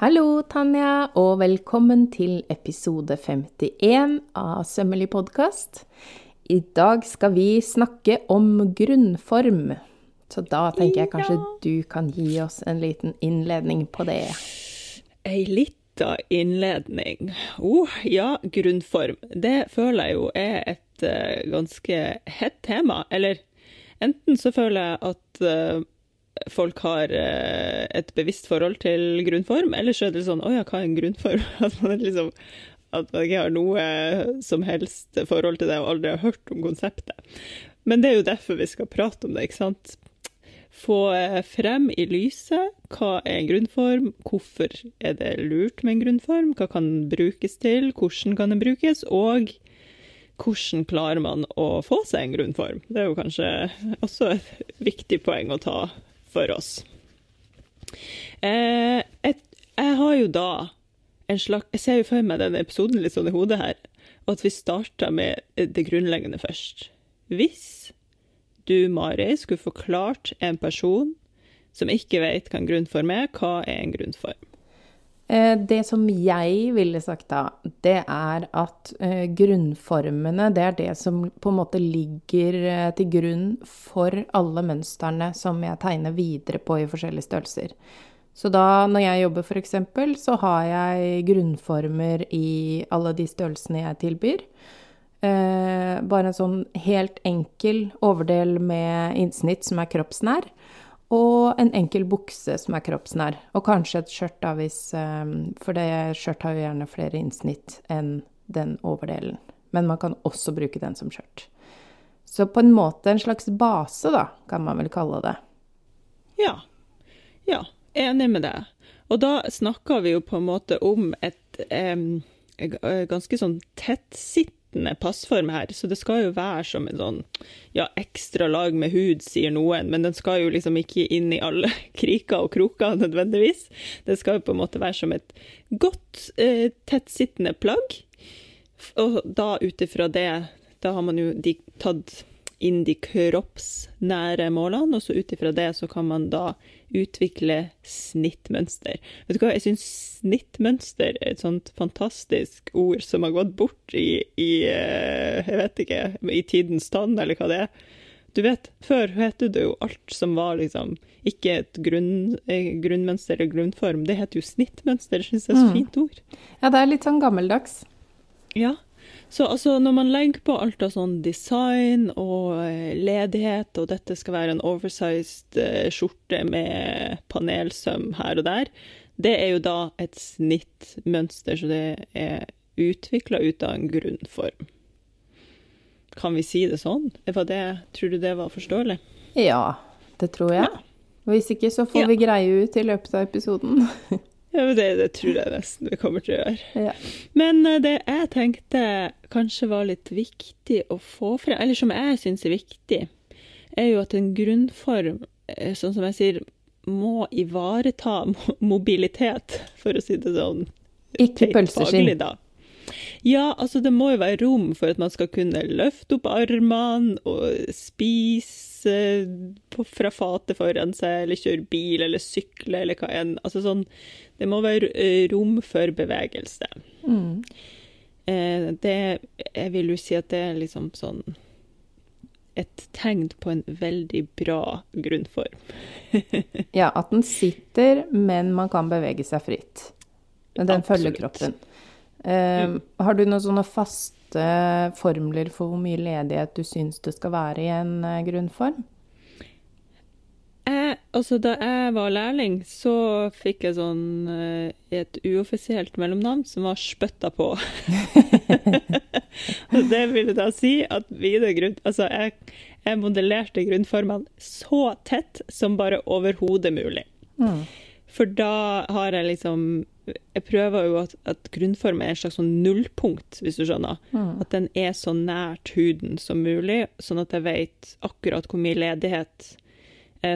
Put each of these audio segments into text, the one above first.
Hallo, Tanja, og velkommen til episode 51 av Sømmelig podkast. I dag skal vi snakke om grunnform. Så da tenker jeg kanskje Ja. du kan gi oss en liten innledning på det. Ei lita innledning. Oh, ja, grunnform. Det føler jeg jo er et eh, ganske hett tema. Eller enten så føler jeg at eh, folk har eh, et bevisst forhold til grunnform, eller så er det sånn Å ja, hva er en grunnform? At man liksom at man ikke har noe som helst forhold til det og aldri har hørt om konseptet. Men det er jo derfor vi skal prate om det, ikke sant? Få eh, frem i lyset hva er en grunnform, hvorfor er det lurt med en grunnform, hva kan den brukes til, hvordan kan den brukes, og hvordan klarer man å få seg en grunnform. Det er jo kanskje også et viktig poeng å ta for oss. Eh, et, jeg har jo da en slags Jeg ser jo for meg denne episoden litt sånn i hodet her, og at vi starter med det grunnleggende først. Hvis du, Mari, skulle forklart en person som ikke vet hva en grunnform er, hva er en grunnform? Eh, Det som jeg ville sagt da, det er at eh, grunnformene, det er det som på en måte ligger eh, til grunn for alle mønstrene som jeg tegner videre på i forskjellige størrelser. Så da, når jeg jobber eksempel, så har jeg grunnformer i alle de størrelsene jeg tilbyr. Bare en sånn helt enkel overdel med innsnitt som er kroppsnær. Og en enkel bukse som er kroppsnær. Og kanskje et skjørt, da, hvis eh, For det skjørt har jo gjerne flere innsnitt enn den overdelen. Men man kan også bruke den som skjørt. Så på en måte en slags base, da, kan man vel kalle det. Ja. Ja, enig med deg. Og da snakker vi jo på en måte om et g- ganske sånn tettsittende passform her, så det skal jo være som en sånn ja, ekstra lag med hud, sier noen, men den skal jo liksom ikke inn i alle kriker og kroker nødvendigvis. Det skal jo på en måte være som et godt eh, tettsittende plagg. Og da ut ifra det, da har man jo de, tatt inn de kroppsnære målene, og så ut ifra det så kan man da utvikle snittmønster. Vet du hva, jeg syns snittmønster er et sånt fantastisk ord som har gått bort i, i eh, jeg vet ikke, i tidens tann, eller hva det er. Du vet, før het det jo alt som var liksom ikke et grunn, eh, grunnmønster eller grunnform, det heter jo snittmønster, jeg syns det er så Mm. fint ord. Ja, det er litt sånn gammeldags. Ja. Så altså, når man legger på alt av sånn design og eh, ledighet, og dette skal være en oversized eh, skjorte med panelsøm her og der, det er jo da et snittmønster, så det er utvikla ut av en grunnform. Kan vi si det sånn? Det, tror du det var forståelig? Ja, det tror jeg. Hvis ikke så får Ja. vi greie ut i løpet av episoden. Ja, men det, det tror jeg nesten vi kommer til å gjøre. ja. Men eh, det jeg tenkte kanskje var litt viktig å få frem, eller som jeg syns er viktig, er jo at en grunnform, eh, sånn som jeg sier, må ivareta mobilitet, for å si det sånn. Ikke pølseskinn. Ja, altså det må jo være rom for at man skal kunne løfte opp armene og spise fra fatet foran seg, eller kjøre bil eller sykle eller hva enn. Altså sånn, det må være eh, rom for bevegelse. Mm. Eh, det, jeg vil jo si at det er liksom sånn et tegn på en veldig bra grunnform. Ja, at den sitter, men man kan bevege seg fritt. Den Den følger kroppen. kroppen. Eh, Har du noen sånne faste formler for hvor mye ledighet du syns det skal være i en grunnform? Altså, da jeg var lærling, så fikk jeg sånn eh, et uoffisielt mellomnavn som var Spøtta på. Og det ville da si at grunn... Altså, jeg, jeg modellerte grunnformene så tett som bare overhodet mulig. Mm. For da har jeg liksom Jeg prøver jo at, at grunnform er en slags sånn nullpunkt, hvis du skjønner. Mm. At den er så nært huden som mulig, sånn at jeg vet akkurat hvor mye ledighet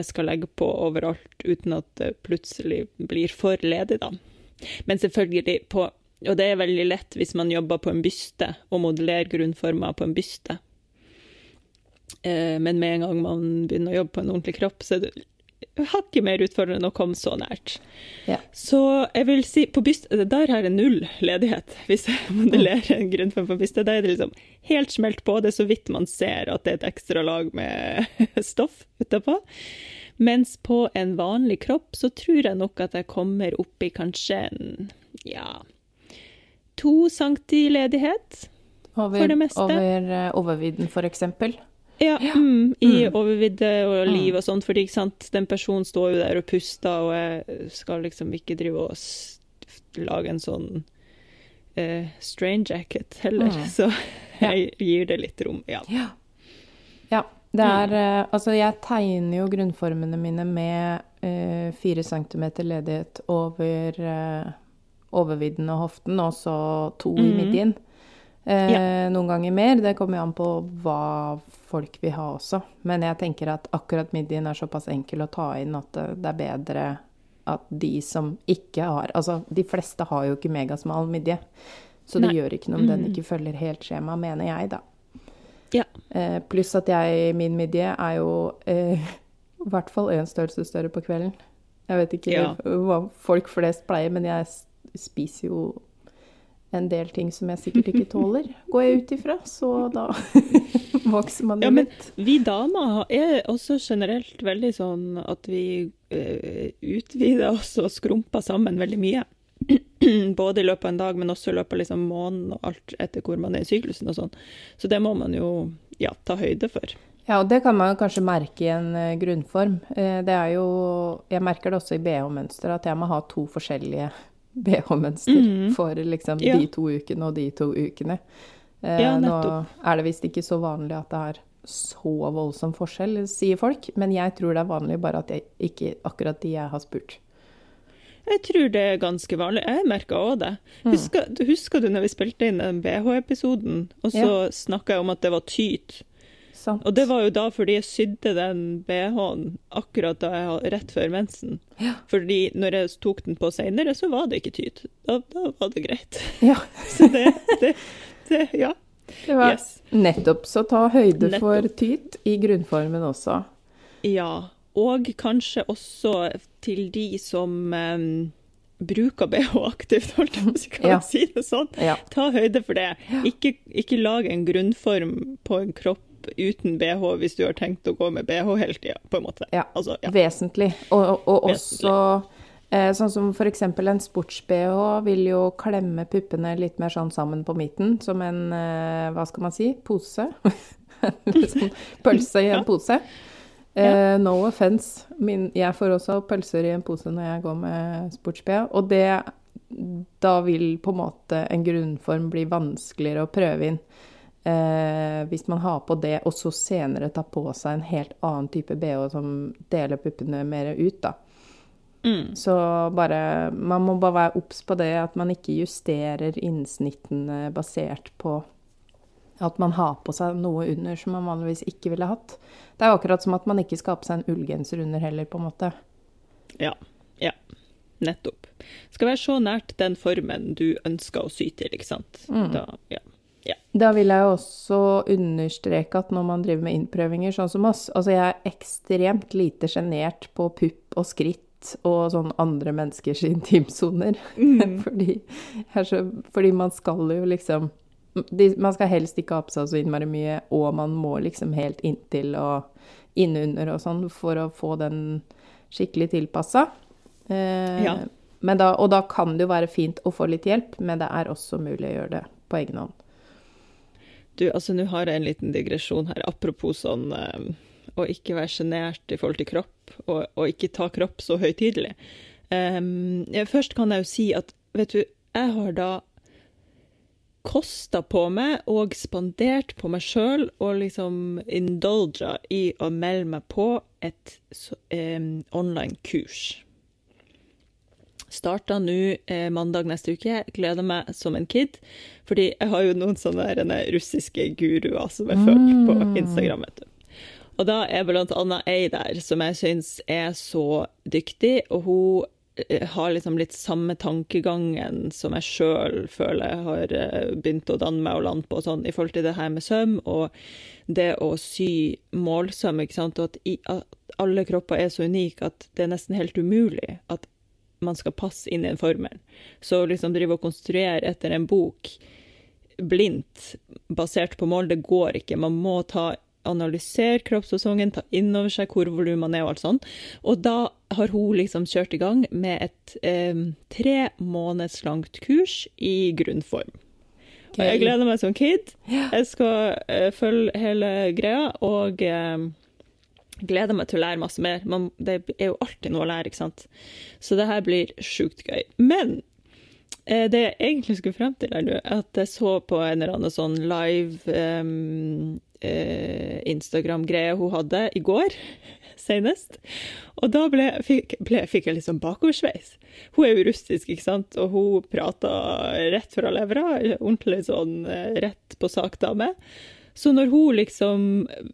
skal legge på overalt, uten at det plutselig blir for ledig, da. Men selvfølgelig på Og det er veldig lett hvis man jobber på en byste, og modellerer grunnformer på en byste. Eh, Men med en gang man begynner å jobbe på en ordentlig kropp, så er det hakket mer utfordrende å komme så nært. Ja. Så jeg vil si på byst, Der har jeg null ledighet, hvis jeg modellerer en grunnform for byste. Da er det liksom helt smelt på. Det er så vidt man ser at det er et ekstra lag med stoff utapå. Mens på en vanlig kropp så tror jeg nok at jeg kommer opp i kanskje en ja, to centi ledighet. Over, For det meste. over uh, overvidden, for eksempel. Ja, mm, i Mm. overvidde og liv og sånt, fordi den personen står jo der og puster, og jeg skal liksom ikke drive og lage en sånn uh, strain jacket heller, Mm. så jeg gir det litt rom, ja. Ja. ja. Det er eh, Altså, jeg tegner jo grunnformene mine med fire fire centimeter ledighet over uh, overvidden og hoften, og så to i Mhm. midjen. Eh, Ja. Noen ganger mer. Det kommer jo an på hva folk vil ha også. Men jeg tenker at akkurat midjen er såpass enkel å ta inn at det, er bedre at de som ikke har Altså, de fleste har jo ikke megasmal midje. Så det Nei. gjør ikke noe om den Mhm. ikke følger helt skjemaet, mener jeg, da. Ja. Eh, pluss at jeg, min midje er jo eh, i hvert fall én størrelse større på kvelden. Jeg vet ikke Ja. hva folk flest pleier, men jeg spiser jo en del ting som jeg sikkert ikke tåler, går jeg ut ifra. Så da vokser man jo Ja, men litt. vi damer er også generelt veldig sånn at vi uh, utvider oss og skrumper sammen veldig mye. Både i løpet av en dag, men også i løpet av liksom måneden og alt etter hvor man er i syklusen og sånn. Så det må man jo ja, ta høyde for. Ja, og det kan man kanskje merke i en eh, grunnform. Eh, det er jo Jeg merker det også i BH-mønster, at jeg må ha to forskjellige BH-mønster mm. for liksom Ja. de to ukene og de to ukene. Eh, Ja, nå er det visst ikke så vanlig at det er så voldsom forskjell, sier folk. Men jeg tror det er vanlig, bare at jeg ikke akkurat de jeg har spurt. Jeg tror det er ganske vanlig. Jeg merka òg det. Mm. Husker, du husker du når vi spilte inn den BH-episoden, og så Ja. snakka jeg om at det var tyt? Sant? Og det var jo da fordi jeg sydde den BH-en akkurat da jeg rett før mensen. Ja. Fordi når jeg tok den på seinere, så var det ikke tyt. Da, da var det greit. Ja, Så det, det, det Ja. det var Yes. nettopp. Så ta høyde Nettopp. for tyt i grunnformen også. Ja. Og kanskje også til de som um, bruker BH aktivt, holdt jeg på å kan Ja. si det sånn. Ja. Ta høyde for det. Ikke, ikke lag en grunnform på en kropp uten BH hvis du har tenkt å gå med BH hele tida, på en måte. Ja, Altså, ja. vesentlig. Og, og Vesentlig. også eh, sånn som eksempel en sports-BH vil jo klemme puppene litt mer sånn sammen på midten, som en, eh, hva skal man si, pose. Sånn pølse i en pose. Eh, no offence. Min, jeg får også pølser i en pose når jeg går med sports-BH, og det da vil på en måte en grunnform bli vanskeligere å prøve inn. Eh, hvis man har på det, og så senere tar på seg en helt annen type BH som deler puppene mer ut, da. Mm. Så bare Man må bare være obs på det, at man ikke justerer innsnittene basert på at man har på seg noe under som man vanligvis ikke ville hatt. Det er jo akkurat som at man ikke skal ha på seg en ullgenser under heller, på en måte. Ja. Ja. Nettopp. Skal være så nært den formen du ønsker å sy til, ikke sant. Mm. Da, ja. Ja. Da vil jeg også understreke at når man driver med innprøvinger, sånn som oss Altså, jeg er ekstremt lite sjenert på pupp og skritt og sånn andre menneskers intimsoner. fordi, er så- fordi man skal jo liksom de, Man skal helst ikke ha på seg så innmari mye, og man må liksom helt inntil og innunder og sånn for å få den skikkelig tilpassa. Eh, Ja. men da, og da kan det jo være fint å få litt hjelp, men det er også mulig å gjøre det på egen hånd. Du, altså nå har jeg en liten digresjon her, apropos sånn eh, å ikke være sjenert i forhold til kropp, og, og ikke ta kropp så høytidelig. Um, ja, først kan jeg jo si at, vet du, jeg har da kosta på meg og spandert på meg sjøl og liksom indulga i å melde meg på et um, online-kurs. Starta nå eh, mandag neste uke. Gleder meg som en kid. Fordi jeg har jo noen sånne der, russiske guruer som jeg følger på Instagram. vet du. Og da er blant annet ei der som jeg syns er så dyktig, og hun eh, har liksom litt samme tankegangen som jeg sjøl føler jeg har eh, begynt å danne meg og lande på, sånn, i forhold til det her med søm og det å sy målsøm, ikke sant, og at, i, at alle kropper er så unike at det er nesten helt umulig at man skal passe inn i en formel. Så å liksom drive og konstruere etter en bok blindt basert på mål, det går ikke. Man må ta analysere kroppsfasongen, ta inn over seg hvor volumene er og alt sånt. Og da har hun liksom kjørt i gang med et eh, tre måneders langt kurs i grunnform. Og jeg gleder meg som kid. Jeg skal eh, følge hele greia og eh, gleder meg til å lære masse mer. Man, det er jo alltid noe å lære, ikke sant. Så det her blir sjukt gøy. Men eh, det jeg egentlig skulle frem til, er at jeg så på en eller annen sånn live um, eh, Instagram-greie hun hadde i går, senest. Og da ble, fikk, ble, fikk jeg liksom bakoversveis. Hun er jo russisk, ikke sant, og hun prata rett fra levra. Ordentlig sånn eh, rett på sak-dame. Så når hun liksom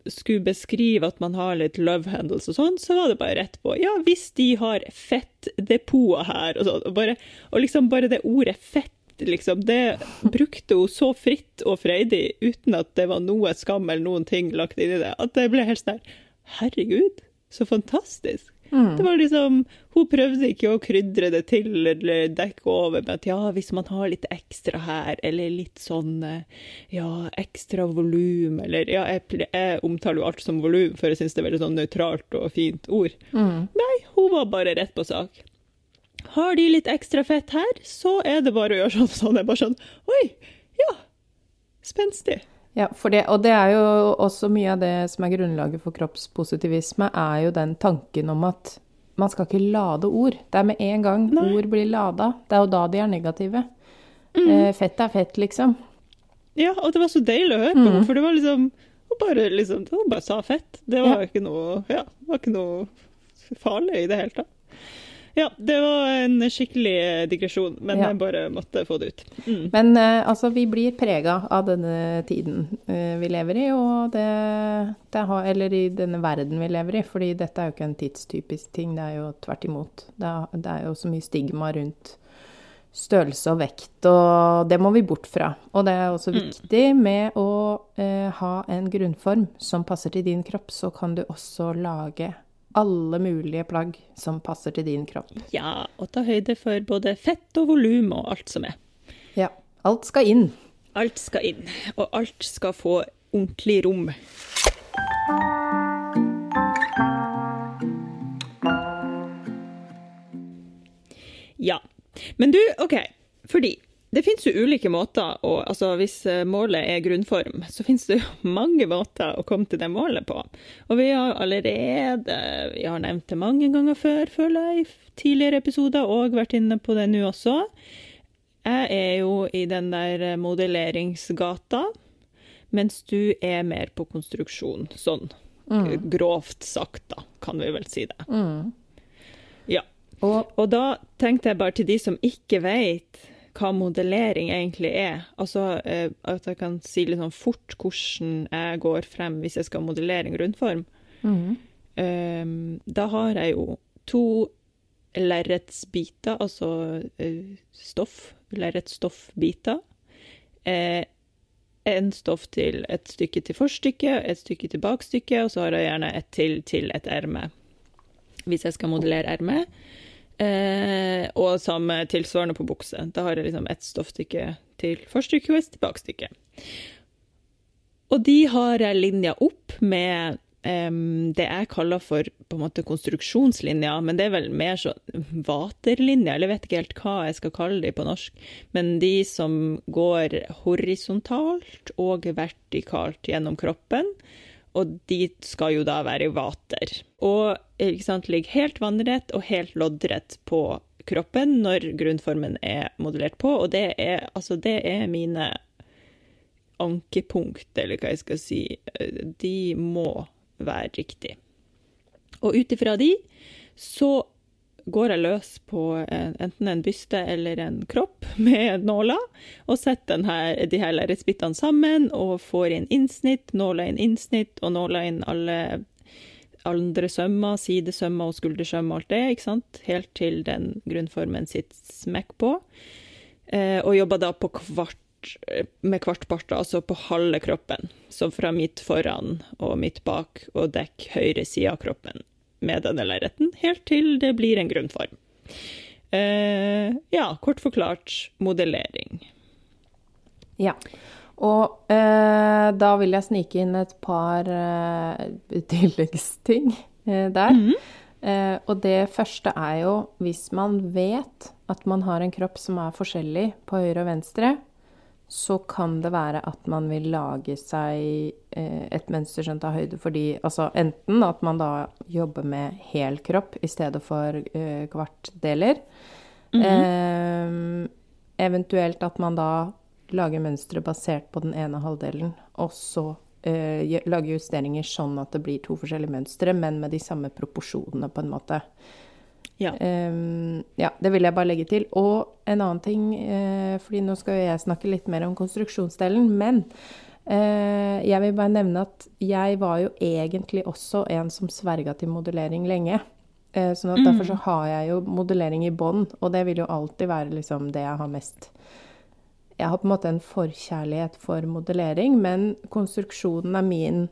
skulle beskrive at man har litt love handles og sånn, så var det bare rett på. Ja, hvis de har fettdepoter her og sånn. Og, og liksom bare det ordet fett liksom. Det brukte hun så fritt og freidig uten at det var noe skam eller noen ting lagt inn i det. At det ble helt sånn Herregud, så fantastisk. Mm. Det var liksom, Hun prøvde ikke å krydre det til eller dekke over med at ja, hvis man har litt ekstra her, eller litt sånn ja, ekstra volum, eller ja, jeg, jeg, omtaler jo alt som volum, for jeg syns det er veldig sånn nøytralt og fint ord. Mm. Nei, hun var bare rett på sak. Har de litt ekstra fett her, så er det bare å gjøre sånn sånn. Jeg bare sånn Oi, ja. Spenstig. Ja, det, og det er jo også mye av det som er grunnlaget for kroppspositivisme, er jo den tanken om at man skal ikke lade ord. Det er med en gang Nei. ord blir lada. Det er jo da de er negative. Mm. Eh, fett er fett, liksom. Ja, og det var så deilig å høre på, mm. for det var liksom bare, liksom, hun bare sa fett. Det var, ja. ikke noe, ja, det var ikke noe farlig i det hele tatt. Ja, det var en skikkelig digresjon, men ja. jeg bare måtte få det ut. Mm. Men uh, altså, vi blir prega av denne tiden uh, vi lever i, og det, det har, Eller i denne verden vi lever i, fordi dette er jo ikke en tidstypisk ting, det er jo tvert imot. Det er, det er jo så mye stigma rundt størrelse og vekt, og det må vi bort fra. Og det er også mm. viktig med å uh, ha en grunnform som passer til din kropp, så kan du også lage alle mulige plagg som passer til din kropp. Ja, og ta høyde for både fett og volum og alt som er. Ja. Alt skal inn. Alt skal inn, og alt skal få ordentlig rom. Ja. Men du, OK. Fordi det finnes jo ulike måter, og altså, hvis eh, målet er grunnform, så finnes det jo mange måter å komme til det målet på. Og vi har allerede vi har nevnt det mange ganger før, føler jeg, i tidligere episoder, og vært inne på det nå også. Jeg er jo i den der modelleringsgata, mens du er mer på konstruksjon. Sånn mm. grovt sagt, da, kan vi vel si det. Mm. Ja. Og, og da tenkte jeg bare til de som ikke vet hva modellering egentlig er. Altså eh, at jeg kan si litt sånn fort hvordan jeg går frem hvis jeg skal modellere en grunnform. Mm. Um, da har jeg jo to lerretsbiter, altså uh, stoff, lerretsstoffbiter. Eh, en stoff til et stykke til forstykke, et stykke til bakstykke, og så har jeg gjerne et til til et erme. Hvis jeg skal modellere ermet. Eh, og samme tilsvarende på bukse. Da har jeg liksom ett stoffstykke til forstykke og et bakstykke. Og de har jeg linja opp med um, det jeg kaller for på en måte konstruksjonslinja, men det er vel mer sånn vaterlinja, eller jeg vet ikke helt hva jeg skal kalle de på norsk. Men de som går horisontalt og vertikalt gjennom kroppen og de skal jo da være i vater. Og sant, ligger helt vannrett og helt loddrett på kroppen når grunnformen er modellert på, og det er, altså, det er mine ankepunkt, eller hva jeg skal si. De må være riktig. Og ut ifra de så går jeg løs på enten en byste eller en kropp med nåler, og setter her, de her lerretsbitene sammen og får inn innsnitt, nåler inn innsnitt og nåler inn alle andre sømmer, sidesømmer og skuldersømmer og alt det, ikke sant? Helt til den grunnformen sitt smekk på. Eh, og jobber da på kvart, med kvartparter, altså på halve kroppen. Så fra midt foran og midt bak, og dekk høyre side av kroppen med denne lerreten, helt til det blir en grunnform. Eh, ja, kort forklart modellering. Ja. Og eh, da vil jeg snike inn et par eh, tilleggsting eh, der. Mhm. Eh, og det første er jo hvis man vet at man har en kropp som er forskjellig på høyre og venstre, så kan det være at man vil lage seg eh, et mønster som tar høyde for de Altså enten at man da jobber med hel kropp i stedet for eh, kvartdeler. eh, eventuelt at man da lager mønstre basert på den ene halvdelen, og så eh, lager justeringer sånn at det blir to forskjellige mønstre, men med de samme proporsjonene, på en måte. Ja. Um, ja, det vil jeg bare legge til. Og en annen ting, uh, fordi nå skal jo jeg snakke litt mer om konstruksjonsdelen, men uh, jeg vil bare nevne at jeg var jo egentlig også en som sverga til modellering lenge. Uh, sånn at derfor så har jeg jo modellering i bånn, og det vil jo alltid være liksom det jeg har mest Jeg har på en måte en forkjærlighet for modellering, men konstruksjonen er min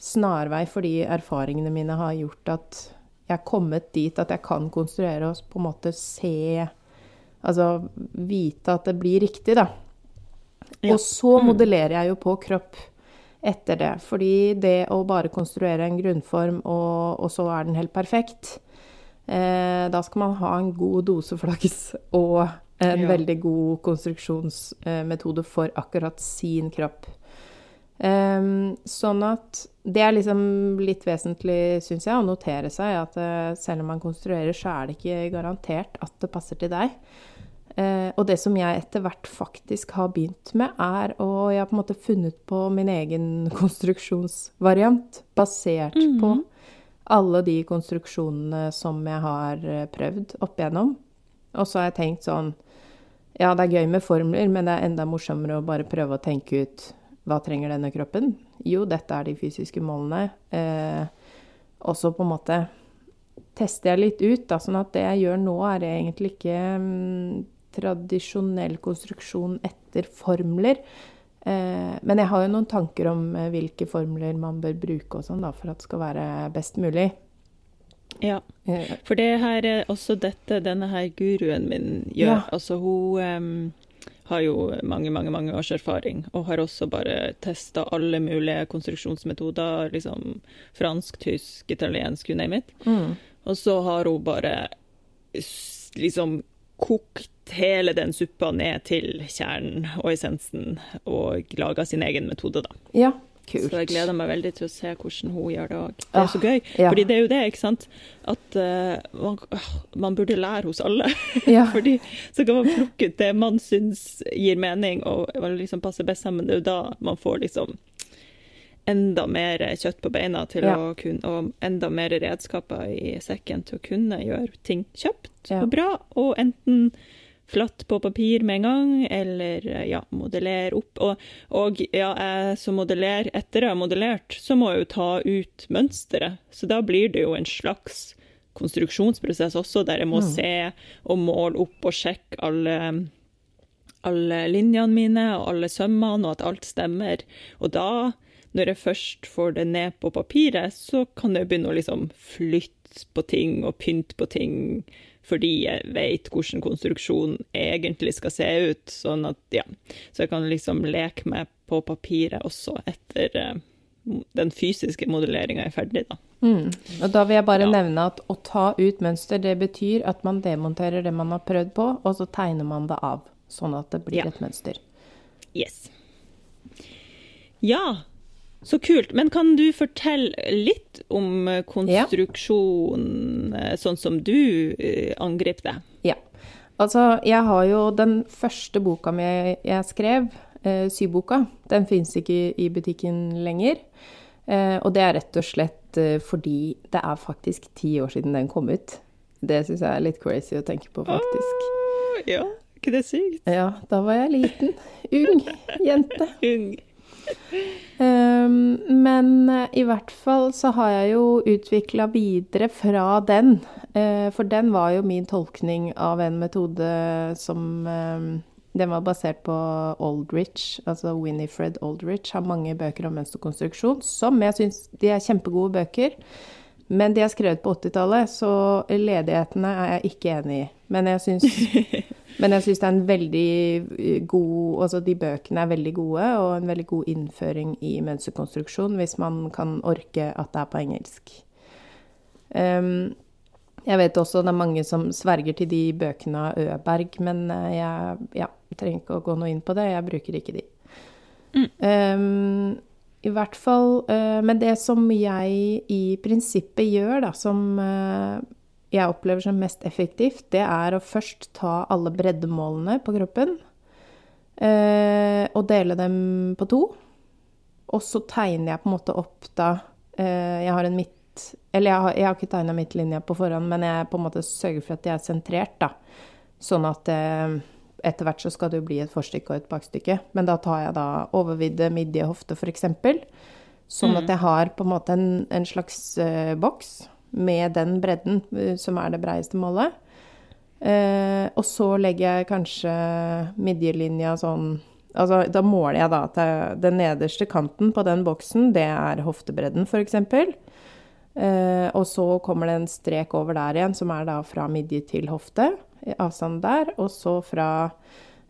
snarvei fordi erfaringene mine har gjort at jeg er kommet dit at jeg kan konstruere og på en måte se Altså vite at det blir riktig, da. Ja. Og så modellerer jeg jo på kropp etter det. Fordi det å bare konstruere en grunnform, og, og så er den helt perfekt eh, Da skal man ha en god dose flaks og en Ja. veldig god konstruksjonsmetode for akkurat sin kropp. Ehm, sånn at det er liksom litt vesentlig, syns jeg, å notere seg at eh, selv om man konstruerer, så er det ikke garantert at det passer til deg. Eh, og det som jeg etter hvert faktisk har begynt med, er å Jeg har på en måte funnet på min egen konstruksjonsvariant, basert på alle de konstruksjonene som jeg har eh, prøvd opp igjennom. Og så har jeg tenkt sånn Ja, det er gøy med formler, men det er enda morsommere å bare prøve å tenke ut hva trenger denne kroppen? Jo, dette er de fysiske målene. Eh, og så på en måte tester jeg litt ut, da, sånn at det jeg gjør nå, er egentlig ikke mm, tradisjonell konstruksjon etter formler. Eh, men jeg har jo noen tanker om eh, hvilke formler man bør bruke og sånn, da, for at det skal være best mulig. Ja. Eh, For det her er også dette denne her guruen min gjør. Ja. Altså hun em, har jo mange, mange mange års erfaring, og har også bare testa alle mulige konstruksjonsmetoder. liksom Fransk, tysk, italiensk, you name it. mm. Og så har hun bare liksom kokt hele den suppa ned til kjernen og essensen, og laga sin egen metode, da. Ja, kult. Så jeg gleder meg veldig til å se hvordan hun gjør det òg. Det er Ah, så gøy. ja. Fordi det er jo det, ikke sant. At uh, man, åh, man burde lære hos alle. Ja. Fordi så kan man plukke ut det man syns gir mening og liksom passer best sammen. Det er jo da man får liksom enda mer kjøtt på beina til Ja. å kunne, og enda mer redskaper i sekken til å kunne gjøre ting kjøpt og bra, og enten flatt på papir med en gang, eller eh, ja, modellere opp. Og, og ja, jeg som modellerer, etter jeg har modellert, så må jeg jo ta ut mønsteret. Så da blir det jo en slags konstruksjonsprosess også, der jeg må se og måle opp og sjekke alle alle linjene mine og alle sømmene, og at alt stemmer. Og da, når jeg først får det ned på papiret, så kan jeg begynne å liksom flytte på ting og pynte på ting, fordi jeg vet hvordan konstruksjonen egentlig skal se ut. Sånn at, ja. Så jeg kan liksom leke meg på papiret også etter eh, den fysiske modelleringa er ferdig, da. Mm. Og da vil jeg bare Ja. nevne at å ta ut mønster, det betyr at man demonterer det man har prøvd på, og så tegner man det av, sånn at det blir Ja. et mønster. Yes. Ja, så kult. Men kan du fortelle litt om konstruksjonen konstruksjon, eh, sånn som du angrep det? Ja. Altså, jeg har jo den første boka mi jeg skrev, eh, syboka, den fins ikke i butikken lenger. Eh, og det er rett og slett eh, fordi det er faktisk ti år siden den kom ut. Det syns jeg er litt crazy å tenke på, faktisk. Åh, Ja, ikke det sykt? Ja, da var jeg liten. Ung jente. Ung. Um, men eh, i hvert fall så har jeg jo utvikla videre fra den. Uh, for den var jo min tolkning av en metode som um, Den var basert på Aldrich, altså Winifred Aldrich. Har mange bøker om mønsterkonstruksjon som jeg syns de er kjempegode bøker. Men de er skrevet på 80-tallet, så ledighetene er jeg ikke enig i. Men jeg syns Men jeg syns det er en veldig eh, god Altså de bøkene er veldig gode, og en veldig god innføring i mønsterkonstruksjon hvis man kan orke at det er på engelsk. Um, jeg vet også det er mange som sverger til de bøkene av Øberg, men eh, jeg ja, trenger ikke å gå noe inn på det. Jeg bruker ikke de. Mm. Um, I hvert fall uh, Men det som jeg i prinsippet gjør, da, som uh, jeg opplever som mest effektivt, det er å først ta alle breddemålene på kroppen eh, og dele dem på to. Og så tegner jeg på en måte opp da eh, Jeg har en midt... Eller jeg har, jeg har ikke tegna midtlinja på forhånd, men jeg på en måte sørger for at jeg er sentrert, da. Sånn at eh, etter hvert så skal det jo bli et forstykke og et bakstykke. Men da tar jeg da overvidde, midje, hofte, f.eks. Sånn at mm. jeg har på en måte en, en slags uh, boks med den bredden, eh, som er det breieste målet. Eh, og så legger jeg kanskje midjelinja sånn Altså, da måler jeg da at den nederste kanten på den boksen, det er hoftebredden, f.eks. Eh, og så kommer det en strek over der igjen, som er da fra midje til hofte. Avstanden der. Og så fra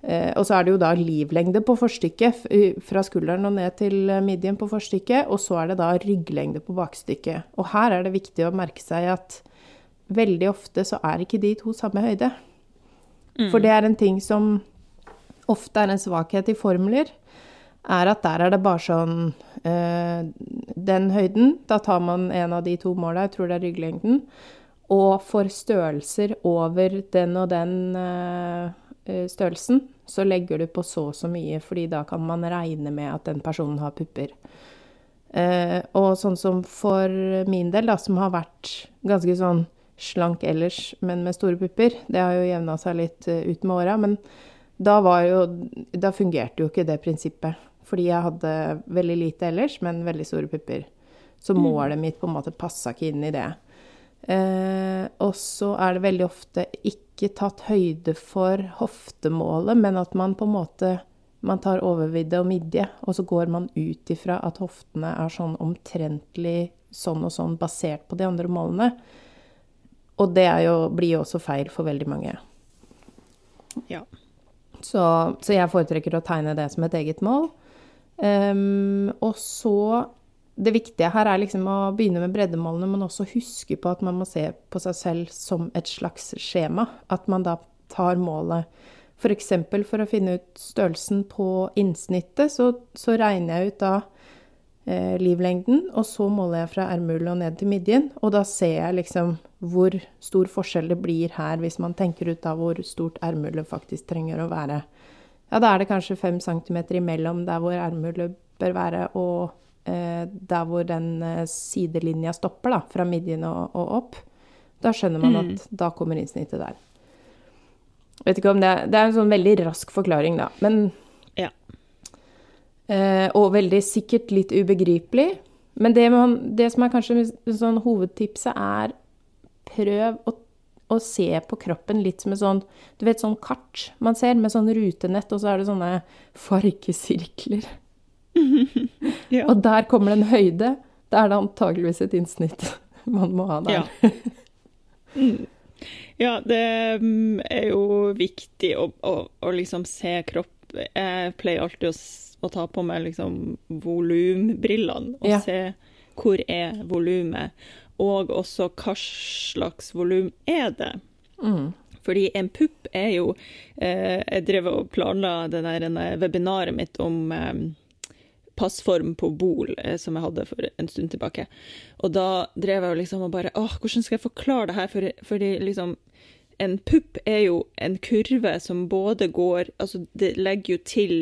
og så er det jo da livlengde på forstykket, fra skulderen og ned til eh, midjen på forstykket. Og så er det da rygglengde på bakstykket. Og her er det viktig å merke seg at veldig ofte så er ikke de to samme høyde. Mm. For det er en ting som ofte er en svakhet i formler, er at der er det bare sånn øh, Den høyden, da tar man en av de to måla, jeg tror det er rygglengden. Og for størrelser over den og den øh, Eh, størrelsen, så legger du på så og så mye, fordi da kan man regne med at den personen har pupper. Eh, og sånn som for min del, da, som har vært ganske sånn slank ellers, men med store pupper, det har jo jevna seg litt uh, ut med åra, men da var jo Da fungerte jo ikke det prinsippet. Fordi jeg hadde veldig lite ellers, men veldig store pupper. Så mm. målet mitt på en måte passa ikke inn i det. Eh, og så er det veldig ofte ikke tatt høyde for hoftemålet, men at man på en måte man tar overvidde og midje, og så går man ut ifra at hoftene er sånn omtrentlig sånn og sånn basert på de andre målene. Og det jo, blir jo også feil for veldig mange. Ja. Så, så jeg foretrekker å tegne det som et eget mål. Um, og så det viktige her er liksom å begynne med breddemålene, men også huske på at man må se på seg selv som et slags skjema. At man da tar målet F.eks. For, for å finne ut størrelsen på innsnittet, så, så regner jeg ut da eh, livlengden, og så måler jeg fra ermehulet og ned til midjen. Og da ser jeg liksom hvor stor forskjell det blir her, hvis man tenker ut da hvor stort ermehulet faktisk trenger å være. Ja, da er det kanskje fem centimeter imellom der hvor ermehulet bør være, og der hvor den eh, sidelinja stopper, da, fra midjen og, og opp, da skjønner man at mm. da kommer innsnittet der. Vet ikke om det er, det er en sånn veldig rask forklaring, da. Men ja. eh, Og veldig sikkert litt ubegripelig. Men det, man, det som er kanskje sånn hovedtipset, er prøv å, å, se på kroppen litt som et sånn Du vet sånn kart man ser med sånn rutenett, og så er det sånne fargesirkler. ja. Og der kommer det en høyde. Da er det antageligvis et innsnitt man må ha der. Ja, mm. ja det mm, er jo viktig å, å, å, liksom se kropp Jeg pleier alltid å, å ta på meg liksom volumbrillene og ja. se hvor er volumet, og også hva slags volum er det. Mm. Fordi en pupp er jo eh, Jeg drev og planla det der webinaret mitt om eh, passform på Bol eh, som jeg hadde for en stund tilbake. Og da drev jeg liksom og bare åh, hvordan skal jeg forklare det her? For, fordi liksom En pupp er jo en kurve som både går Altså, det legger jo til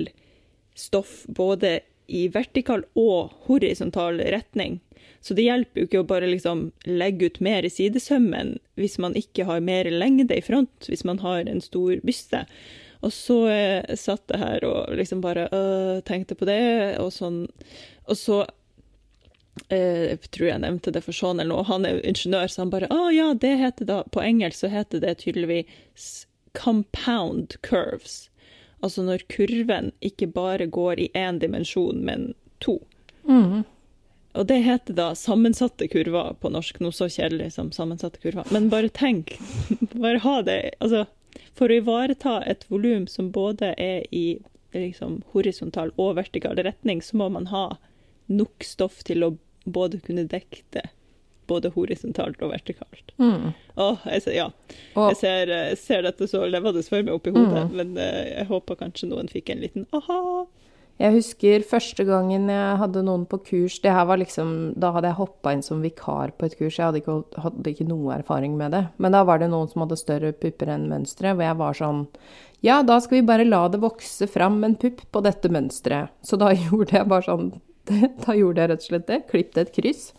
stoff både i vertikal og horisontal retning. Så det hjelper jo ikke å bare liksom legge ut mer i sidesømmen hvis man ikke har mer lengde i front, hvis man har en stor byste. Og så eh, satt jeg her og liksom bare øh, tenkte på det, og sånn. Og så eh, jeg tror jeg nevnte det for Sean eller noe, han er jo ingeniør, så han bare Å ja, det heter da På engelsk så heter det tydeligvis compound curves. Altså når kurven ikke bare går i én dimensjon, men to. Mm. Og det heter da sammensatte kurver på norsk. Noe så kjedelig som sammensatte kurver. Men bare tenk. Bare ha det. Altså, for å ivareta et volum som både er i liksom, horisontal og vertikal retning, så må man ha nok stoff til å både kunne dekke det både horisontalt og vertikalt. Mm. Åh, jeg ser, ja. Jeg ser, eh, ser dette så levende for meg oppi hodet, men eh, jeg håper kanskje noen fikk en liten aha. Jeg husker første gangen jeg hadde noen på kurs det her var liksom, Da hadde jeg hoppa inn som vikar på et kurs. Jeg hadde ikke, hadde ikke noe erfaring med det. Men da var det noen som hadde større pupper enn mønstre, hvor jeg var sånn Ja, da skal vi bare la det vokse fram en pupp på dette mønsteret. Så da gjorde jeg bare sånn Da gjorde jeg rett og slett det. Klippet et kryss.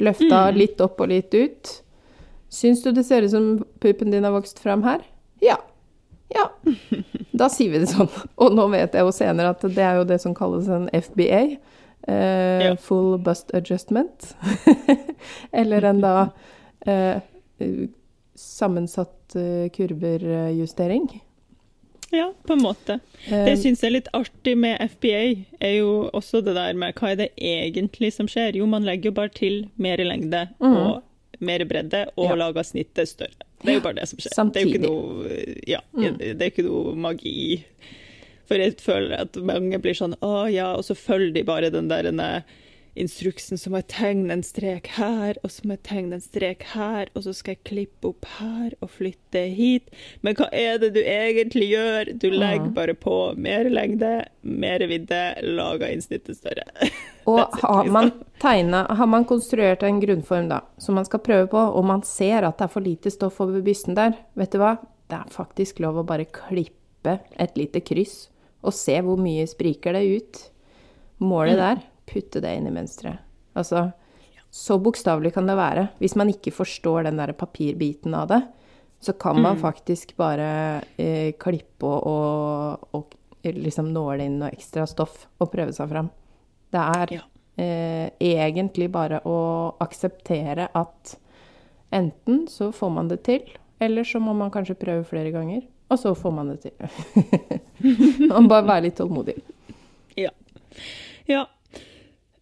Løfta litt opp og litt ut. Syns du det ser ut som puppen din har vokst fram her? Ja. Ja, da sier vi det sånn. Og nå vet jeg jo senere at det er jo det som kalles en FBA. Eh, Ja. Full bust adjustment. Eller en da eh, eh, sammensatt eh, kurverjustering. Ja, på en måte. Eh, Det syns jeg er litt artig med FBA, er jo også det der med hva er det egentlig som skjer? Jo, man legger jo bare til mer lengde og mer bredde og. Ja. laga snittet større. Det er jo bare det som skjer. Det er jo ikke noe, ja, Mm. det er ikke noe magi. For jeg føler at mange blir sånn å ja, og så følger de bare den der instruksen, så må jeg tegne en strek her, og så må jeg tegne en strek her, og så skal jeg klippe opp her og flytte hit. Men hva er det du egentlig gjør? Du legger bare på mer lengde, mer vidde, lager innsnittet større. Og har liksom. man, tegnet, har man konstruert en grunnform da, som man skal prøve på, og man ser at det er for lite stoff over bysten der, vet du hva? Det er faktisk lov å bare klippe et lite kryss, og se hvor mye spriker det ut. Målet der, putte det inn i mønsteret. Altså, så bokstavelig kan det være. Hvis man ikke forstår den der papirbiten av det, så kan man faktisk bare eh, klippe og, og, og liksom nåle inn noe ekstra stoff og prøve seg fram. Det er Ja. eh, egentlig bare å akseptere at enten så får man det til, eller så må man kanskje prøve flere ganger, og så får man det til. man bare være litt tålmodig. Ja. Ja.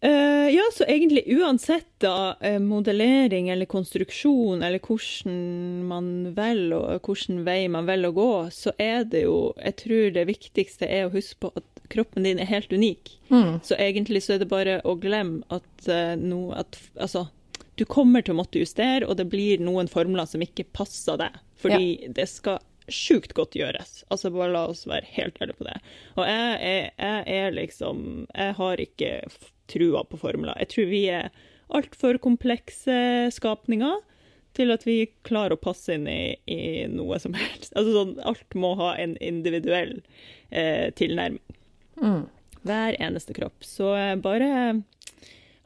Eh, ja, så egentlig uansett da, eh, modellering eller konstruksjon, eller hvordan man velger, og hvilken vei man velger å gå, så er det jo Jeg tror det viktigste er å huske på at kroppen din er helt unik. Så egentlig så er det bare å glemme at uh, no, at Altså, du kommer til å måtte justere, og det blir noen formler som ikke passer deg. Fordi det skal sjukt godt gjøres. Altså, bare la oss være helt ærlige på det. Og jeg er, jeg er liksom Jeg har ikke trua på formler. Jeg tror vi er altfor komplekse skapninger til at vi klarer å passe inn i, i noe som helst. Altså sånn, alt må ha en individuell eh, tilnærming. Hver eneste kropp. Så eh, bare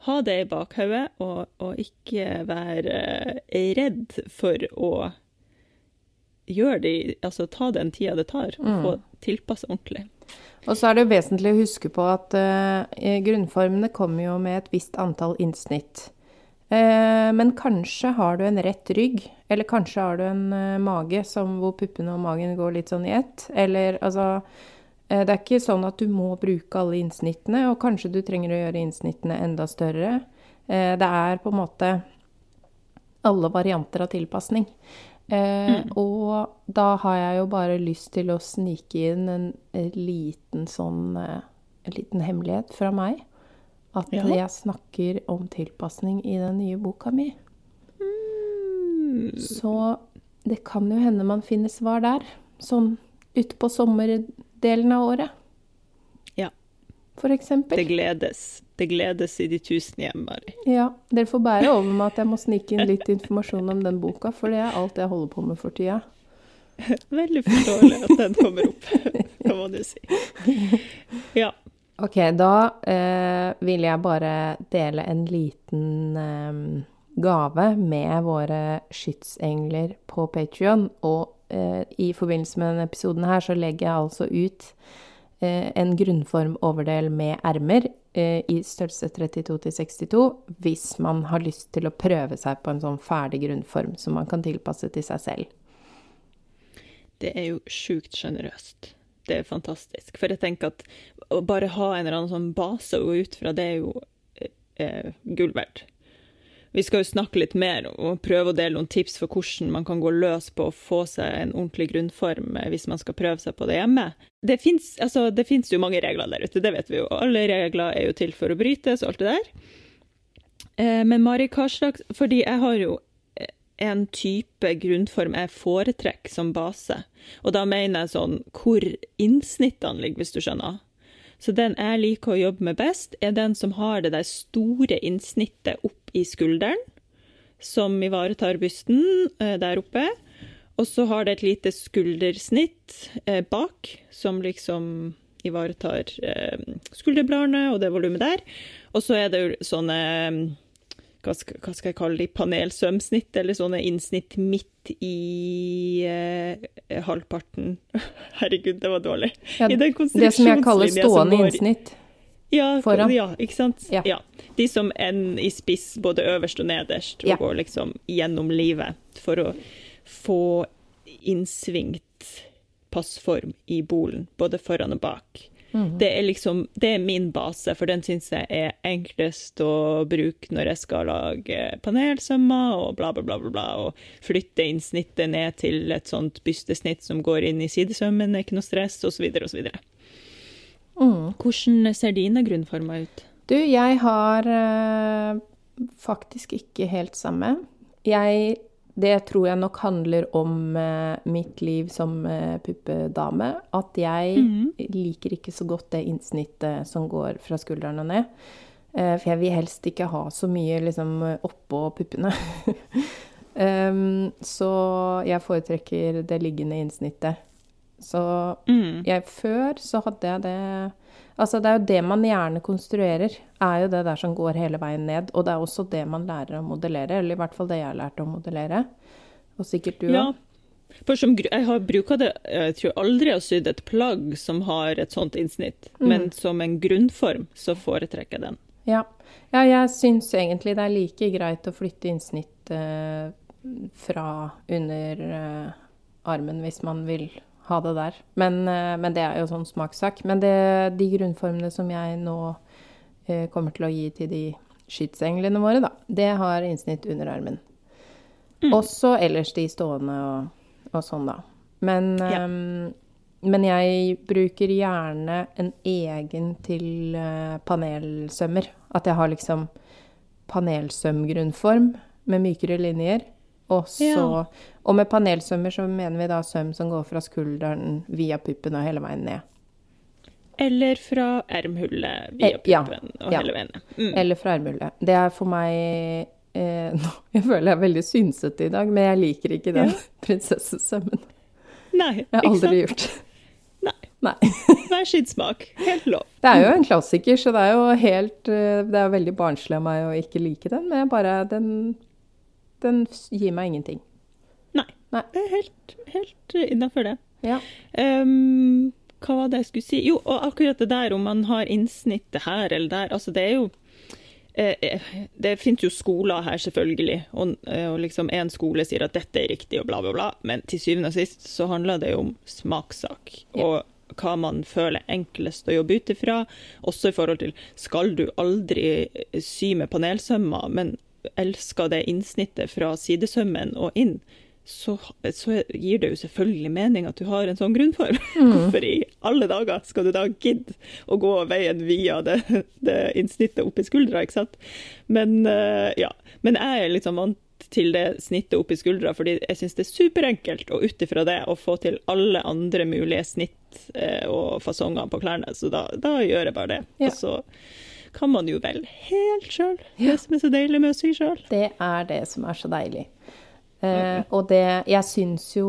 ha det i bakhodet, og, og ikke være eh, redd for å gjøre de, altså ta den tida det tar, og få tilpassa ordentlig. Og så er det jo vesentlig å huske på at uh, grunnformene kommer jo med et visst antall innsnitt. Eh, men kanskje har du en rett rygg, eller kanskje har du en eh, mage som, hvor puppene og magen går litt sånn i ett. Eller altså Det er ikke sånn at du må bruke alle innsnittene, og kanskje du trenger å gjøre innsnittene enda større. Det er på en måte alle varianter av tilpasning. Eh, Og da har jeg jo bare lyst til å snike inn en, en liten sånn eh, En liten hemmelighet fra meg. At Ja. jeg snakker om tilpasning i den nye boka mi. Så det kan jo hende man finner svar der. Sånn utpå sommerdelen av året. Eksempel. Det gledes. Det gledes i de tusen hjem, Mari. Ja, dere får bære over med at jeg må snike inn litt informasjon om den boka, for det er alt jeg holder på med for tida. Veldig forståelig at den kommer opp, kan man jo si. Ja. Ok, da eh, vil jeg bare dele en liten eh, gave med våre skytsengler på Patrion. Og eh, i forbindelse med denne episoden her, så legger jeg altså ut eh, en grunnformoverdel med ermer eh, i størrelse 32 til 62, hvis man har lyst til å prøve seg på en sånn ferdig grunnform som man kan tilpasse til seg selv. Det er jo sjukt sjenerøst. Det er fantastisk. For jeg tenker at å bare ha en eller annen sånn base å gå ut fra, det er jo eh, gull verdt. Vi skal jo snakke litt mer og prøve å dele noen tips for hvordan man kan gå løs på å få seg en ordentlig grunnform hvis man skal prøve seg på det hjemme. Det fins altså, jo mange regler der ute, det vet vi jo. Alle regler er jo til for å brytes og alt det der. Eh, men Mari, hva slags Fordi jeg har jo en type grunnform jeg foretrekker som base. Og da mener jeg sånn hvor innsnittene ligger, hvis du skjønner. Så den jeg liker å jobbe med best, er den som har det der store innsnittet opp i skulderen, som ivaretar bysten eh, der oppe. Og så har det et lite skuldersnitt eh, bak, som liksom ivaretar eh, skulderbladene og det volumet der. Og så er det jo sånne hva skal, hva skal, jeg kalle de, panelsømsnitt, eller sånne innsnitt midt i eh, halvparten. Herregud, det var dårlig. Ja, det som jeg kaller stående innsnitt ja, foran. Ja, ikke sant. Ja. ja. De som ender i spiss både øverst og nederst, og går liksom gjennom livet for å få innsvingt passform i bolen, både foran og bak. Mm. Det er liksom Det er min base, for den syns jeg er enklest å bruke når jeg skal lage panelsømmer og bla, bla, bla, bla, bla, og flytte inn snittet ned til et sånt bystesnitt som går inn i sidesømmen, er ikke noe stress, osv., osv. Mm. Hvordan ser dine grunnformer ut? Du, jeg har øh, faktisk ikke helt samme. Jeg det tror jeg nok handler om eh, mitt liv som eh, puppedame. At jeg mm. liker ikke så godt det innsnittet som går fra skuldrene og ned. Eh, for jeg vil helst ikke ha så mye liksom oppå puppene. um, så jeg foretrekker det liggende innsnittet. Så mm. jeg, før så hadde jeg det Altså, det er jo det man gjerne konstruerer, er jo det der som går hele veien ned. Og det er også det man lærer å modellere, eller i hvert fall det jeg lærte å modellere. Og sikkert du òg. Ja. Som, jeg har bruka det Jeg tror aldri jeg har sydd et plagg som har et sånt innsnitt, mm. men som en grunnform så foretrekker jeg den. Ja, ja jeg syns egentlig det er like greit å flytte innsnitt eh, fra under eh, armen hvis man vil ha det der. Men, eh, men, det er jo sånn smakssak. Men det, de grunnformene som jeg nå eh, kommer til å gi til de skytsenglene våre, da, det har innsnitt under armen. Mm. Også ellers de stående og, og sånn, da. Men, ja. um, men jeg bruker gjerne en egen til uh, panelsømmer. At jeg har liksom panelsømgrunnform med mykere linjer. Og, så, ja. og med panelsømmer så mener vi da søm som går fra skulderen via puppen og hele veien ned. Eller fra ermhullet via puppen ja, og hele veien ned. Mm. Eller fra ermhullet. Det er for meg eh, nå, Jeg føler jeg er veldig synsete i dag, men jeg liker ikke den ja. prinsessesømmen. Nei, ikke sant? Jeg har aldri gjort Nei. Nei. Hver sin smak. Helt lov. Det er jo en klassiker, så det er jo helt eh, Det er veldig barnslig av meg å ikke like den, men bare Den den gir meg ingenting. Nei. Nei. Helt, helt innafor det. Ja. Um, hva var det jeg skulle si? Jo, og akkurat det der om man har innsnittet her eller der, altså det er jo eh, eh, det finnes jo skoler her, selvfølgelig, og, eh, og liksom én skole sier at dette er riktig, og bla, bla, bla, men til syvende og sist så handler det jo om smakssak. Ja. Og hva man føler enklest å jobbe ut ifra. Også i forhold til skal du aldri sy med panelsømmer, men elsker det innsnittet fra sidesømmen og inn, så, så, gir det jo selvfølgelig mening at du har en sånn grunnform. Mm. Hvorfor i alle dager skal du da gidde å gå veien via det, det innsnittet opp i skuldra, ikke sant? Men uh, ja. Men jeg er liksom vant til det snittet opp i skuldra, fordi jeg syns det er superenkelt å ut ifra det å få til alle andre mulige snitt uh, og fasonger på klærne, så da, da gjør jeg bare det. Ja. Og så kan man jo vel helt sjøl. Ja. Det som er så deilig med å sy sjøl. Det er det som er så deilig. Eh, og det Jeg syns jo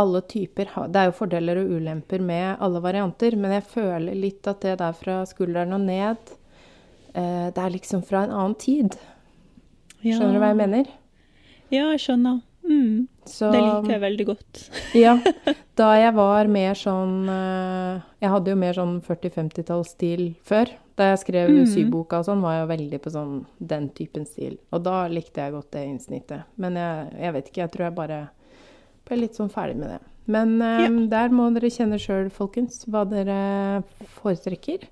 alle typer har Det er jo fordeler og ulemper med alle varianter, men jeg føler litt at det der fra skulderen og ned, eh, det er liksom fra en annen tid. Skjønner du hva jeg mener? Ja, jeg skjønner. Mm. Så, Det liker jeg veldig godt. ja. Da jeg var mer sånn eh, Jeg hadde jo mer sånn 40-50-tallsstil før. Da jeg skrev mm. syboka og sånn, var jeg veldig på sånn den typen stil. Og da likte jeg godt det innsnittet. Men jeg, jeg vet ikke, jeg tror jeg bare ble litt sånn ferdig med det. Men eh, Ja. der må dere kjenne sjøl, folkens, hva dere foretrekker.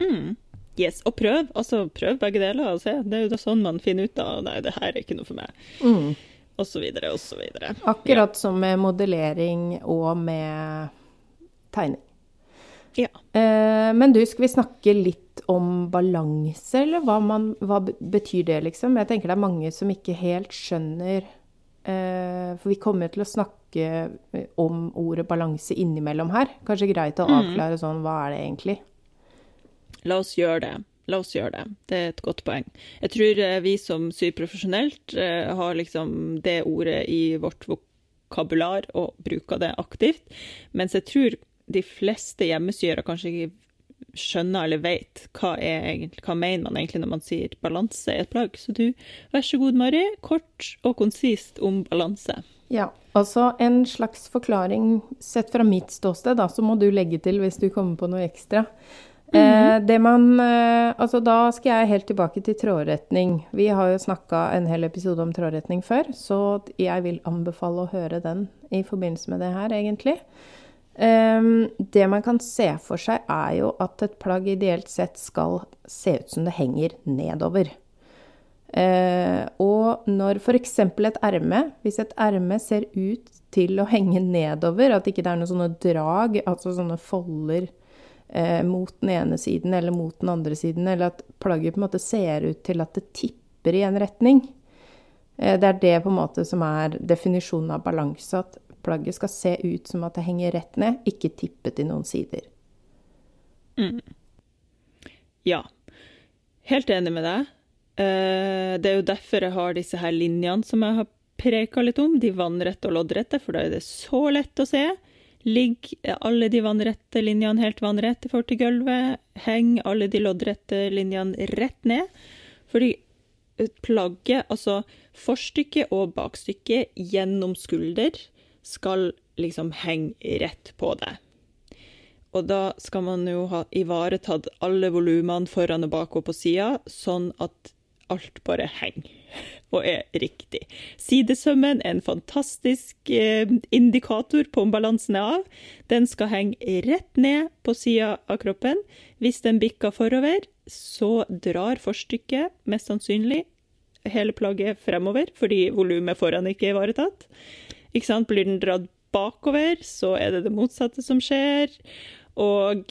Mm. Yes, og prøv. Altså, prøv begge deler og se. Det er jo da sånn man finner ut av nei, det her er ikke noe for meg. Mm. Så videre. Akkurat som med modellering og med tegning. Ja. Eh, men du, skal vi snakke litt om balanse, eller hva, man, hva betyr det, liksom? Jeg tenker det er mange som ikke helt skjønner eh, For vi kommer til å snakke eh, om ordet balanse innimellom her. Kanskje greit å avklare sånn, hva er det egentlig? La oss gjøre det. La oss gjøre det. Det er et godt poeng. Jeg tror eh, vi som syr profesjonelt eh, har liksom det ordet i vårt vokabular og bruker det aktivt, mens jeg tror de fleste hjemmesyere kanskje ikke skjønner eller vet hva, er hva mener man egentlig når man sier balanse i et plagg. Så du, vær så god, Mari, kort og konsist om balanse. Ja, altså en slags forklaring sett fra mitt ståsted, da, så må du legge til hvis du kommer på noe ekstra. Eh, det man eh, Altså da skal jeg helt tilbake til trådretning. Vi har jo snakka en hel episode om trådretning før, så jeg vil anbefale å høre den i forbindelse med det her, egentlig. Ehm, det man kan se for seg, er jo at et plagg ideelt sett skal se ut som det henger nedover. Eh, og når f.eks. et erme, hvis et erme ser ut til å henge nedover, at ikke det er noen sånne drag, altså sånne folder eh, mot den ene siden eller mot den andre siden, eller at plagget på en måte ser ut til at det tipper i en retning. Eh, det er det på en måte som er definisjonen av balanse, at plagget skal se ut som at det henger rett ned, ikke tippet i noen sider. Ja, helt enig med deg. Eh, Det er jo derfor jeg har disse her linjene som jeg har preka litt om, de vannrette og loddrette, for da er det så lett å se. Ligg alle de vannrette linjene helt vannrett i forhold til gulvet. Heng alle de loddrette linjene rett ned. Fordi plagget, altså forstykket og bakstykket gjennom skulder, skal liksom henge rett på det. Og da skal man jo ha ivaretatt alle volumene foran og bak og på sida, sånn at alt bare henger og er riktig. Sidesømmen er en fantastisk eh, indikator på om balansen er av. Den skal henge rett ned på sida av kroppen. Hvis den bikker forover, så drar forstykket mest sannsynlig hele plagget fremover, fordi volumet foran ikke er ivaretatt. Ikke sant? Blir den dratt bakover, så er det det motsatte som skjer. Og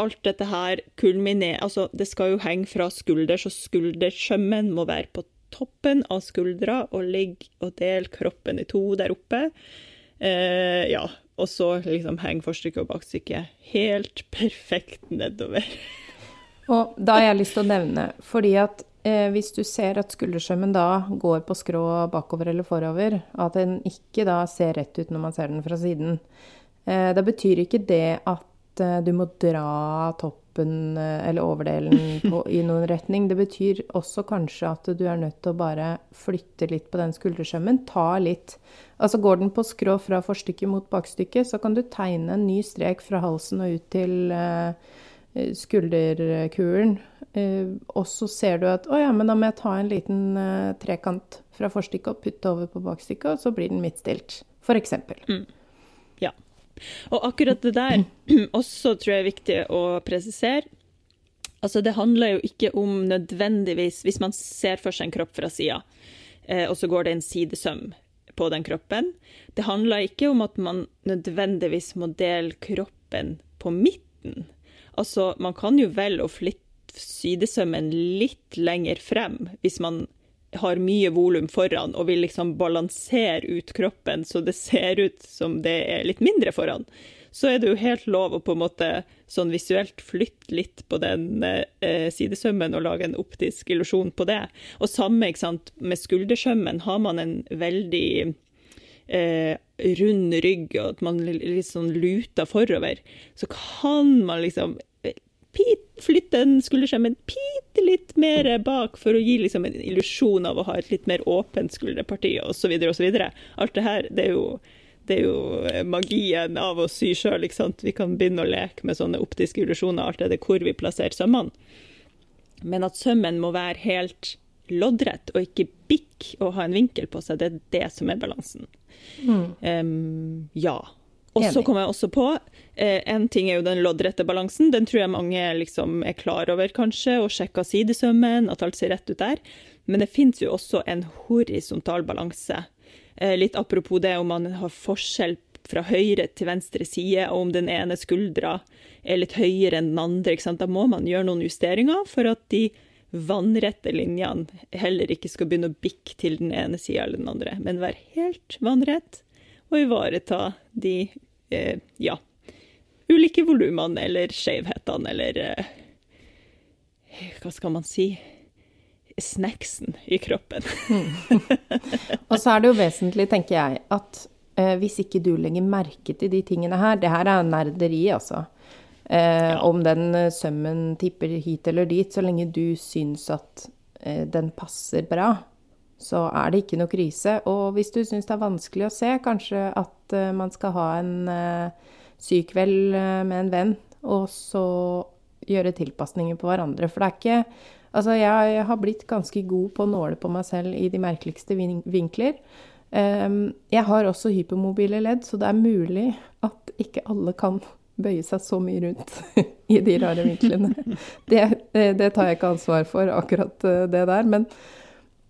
alt dette her kulminerer Altså, det skal jo henge fra skulder, så skuldersømmen må være på toppen av skuldra og ligge og dele kroppen i to der oppe. Eh, ja. Og så liksom henger forstykket og bakstykket helt perfekt nedover. Og da har jeg lyst til å nevne, fordi at eh, hvis du ser at skuldersømmen da går på skrå bakover eller forover, at den ikke da ser rett ut når man ser den fra siden, eh, da betyr ikke det at eh, du må dra toppen eh, eller overdelen på, i noen retning. Det betyr også kanskje at du er nødt til å bare flytte litt på den skuldersømmen. Ta litt Altså går den på skrå fra forstykket mot bakstykket, så kan du tegne en ny strek fra halsen og ut til eh, skulderkulen. Og så ser du at å ja, men da må jeg ta en liten trekant fra forstykket og putte over på bakstykket, og så blir den midtstilt. For eksempel. Og akkurat det der også tror jeg er viktig å presisere. Altså, det handler jo ikke om nødvendigvis Hvis man ser for seg en kropp fra sida, eh, og så går det en sidesøm på den kroppen Det handler ikke om at man nødvendigvis må dele kroppen på midten. Altså, man kan jo velge å flytte sidesømmen litt lenger frem hvis man har mye volum foran og vil liksom balansere ut kroppen så det ser ut som det er litt mindre foran, så er det jo helt lov å på en måte sånn visuelt flytte litt på den eh, sidesømmen og lage en optisk illusjon på det. Og samme ikke sant, med skuldersømmen. Har man en veldig eh, rund rygg og at man litt sånn luter forover, så kan man liksom flytte den skulderskjermen bitte litt mer bak for å gi liksom en illusjon av å ha et litt mer åpent skulderparti, osv. osv. Alt det her, det er jo det er jo magien av å sy sjøl. Vi kan begynne å leke med sånne optiske illusjoner det hvor vi plasserer sømmene. Men at sømmen må være helt loddrett og ikke bikk og ha en vinkel på seg, det er det som er balansen. Mm. Um, ja. Og så kom jeg også på eh, En ting er jo den loddrette balansen. Den tror jeg mange liksom er klar over, kanskje, og sjekker sidesømmen, at alt ser rett ut der. Men det fins jo også en horisontal balanse. Eh, litt apropos det om man har forskjell fra høyre til venstre side, og om den ene skuldra er litt høyere enn den andre. Da må man gjøre noen justeringer for at de vannrette linjene heller ikke skal begynne å bikke til den ene sida eller den andre, men være helt vannrett og ivareta de eh, ja, ulike volumene eller skjevhetene eller eh, Hva skal man si? Snacksen i kroppen. mm. Og så er det jo vesentlig, tenker jeg, at eh, hvis ikke du legger merke til de tingene her Det her er nerderi, altså. Eh, ja. Om den eh, sømmen tipper hit eller dit, så lenge du syns at eh, den passer bra, så er det ikke noe krise. Og hvis du syns det er vanskelig å se, kanskje at uh, man skal ha en uh, sykveld uh, med en venn, og så gjøre tilpasninger på hverandre. For det er ikke Altså, jeg, har blitt ganske god på å nåle på meg selv i de merkeligste vin vinkler. Um, jeg har også hypermobile ledd, så det er mulig at ikke alle kan bøye seg så mye rundt i de rare vinklene. Det, det tar jeg ikke ansvar for, akkurat det der. Men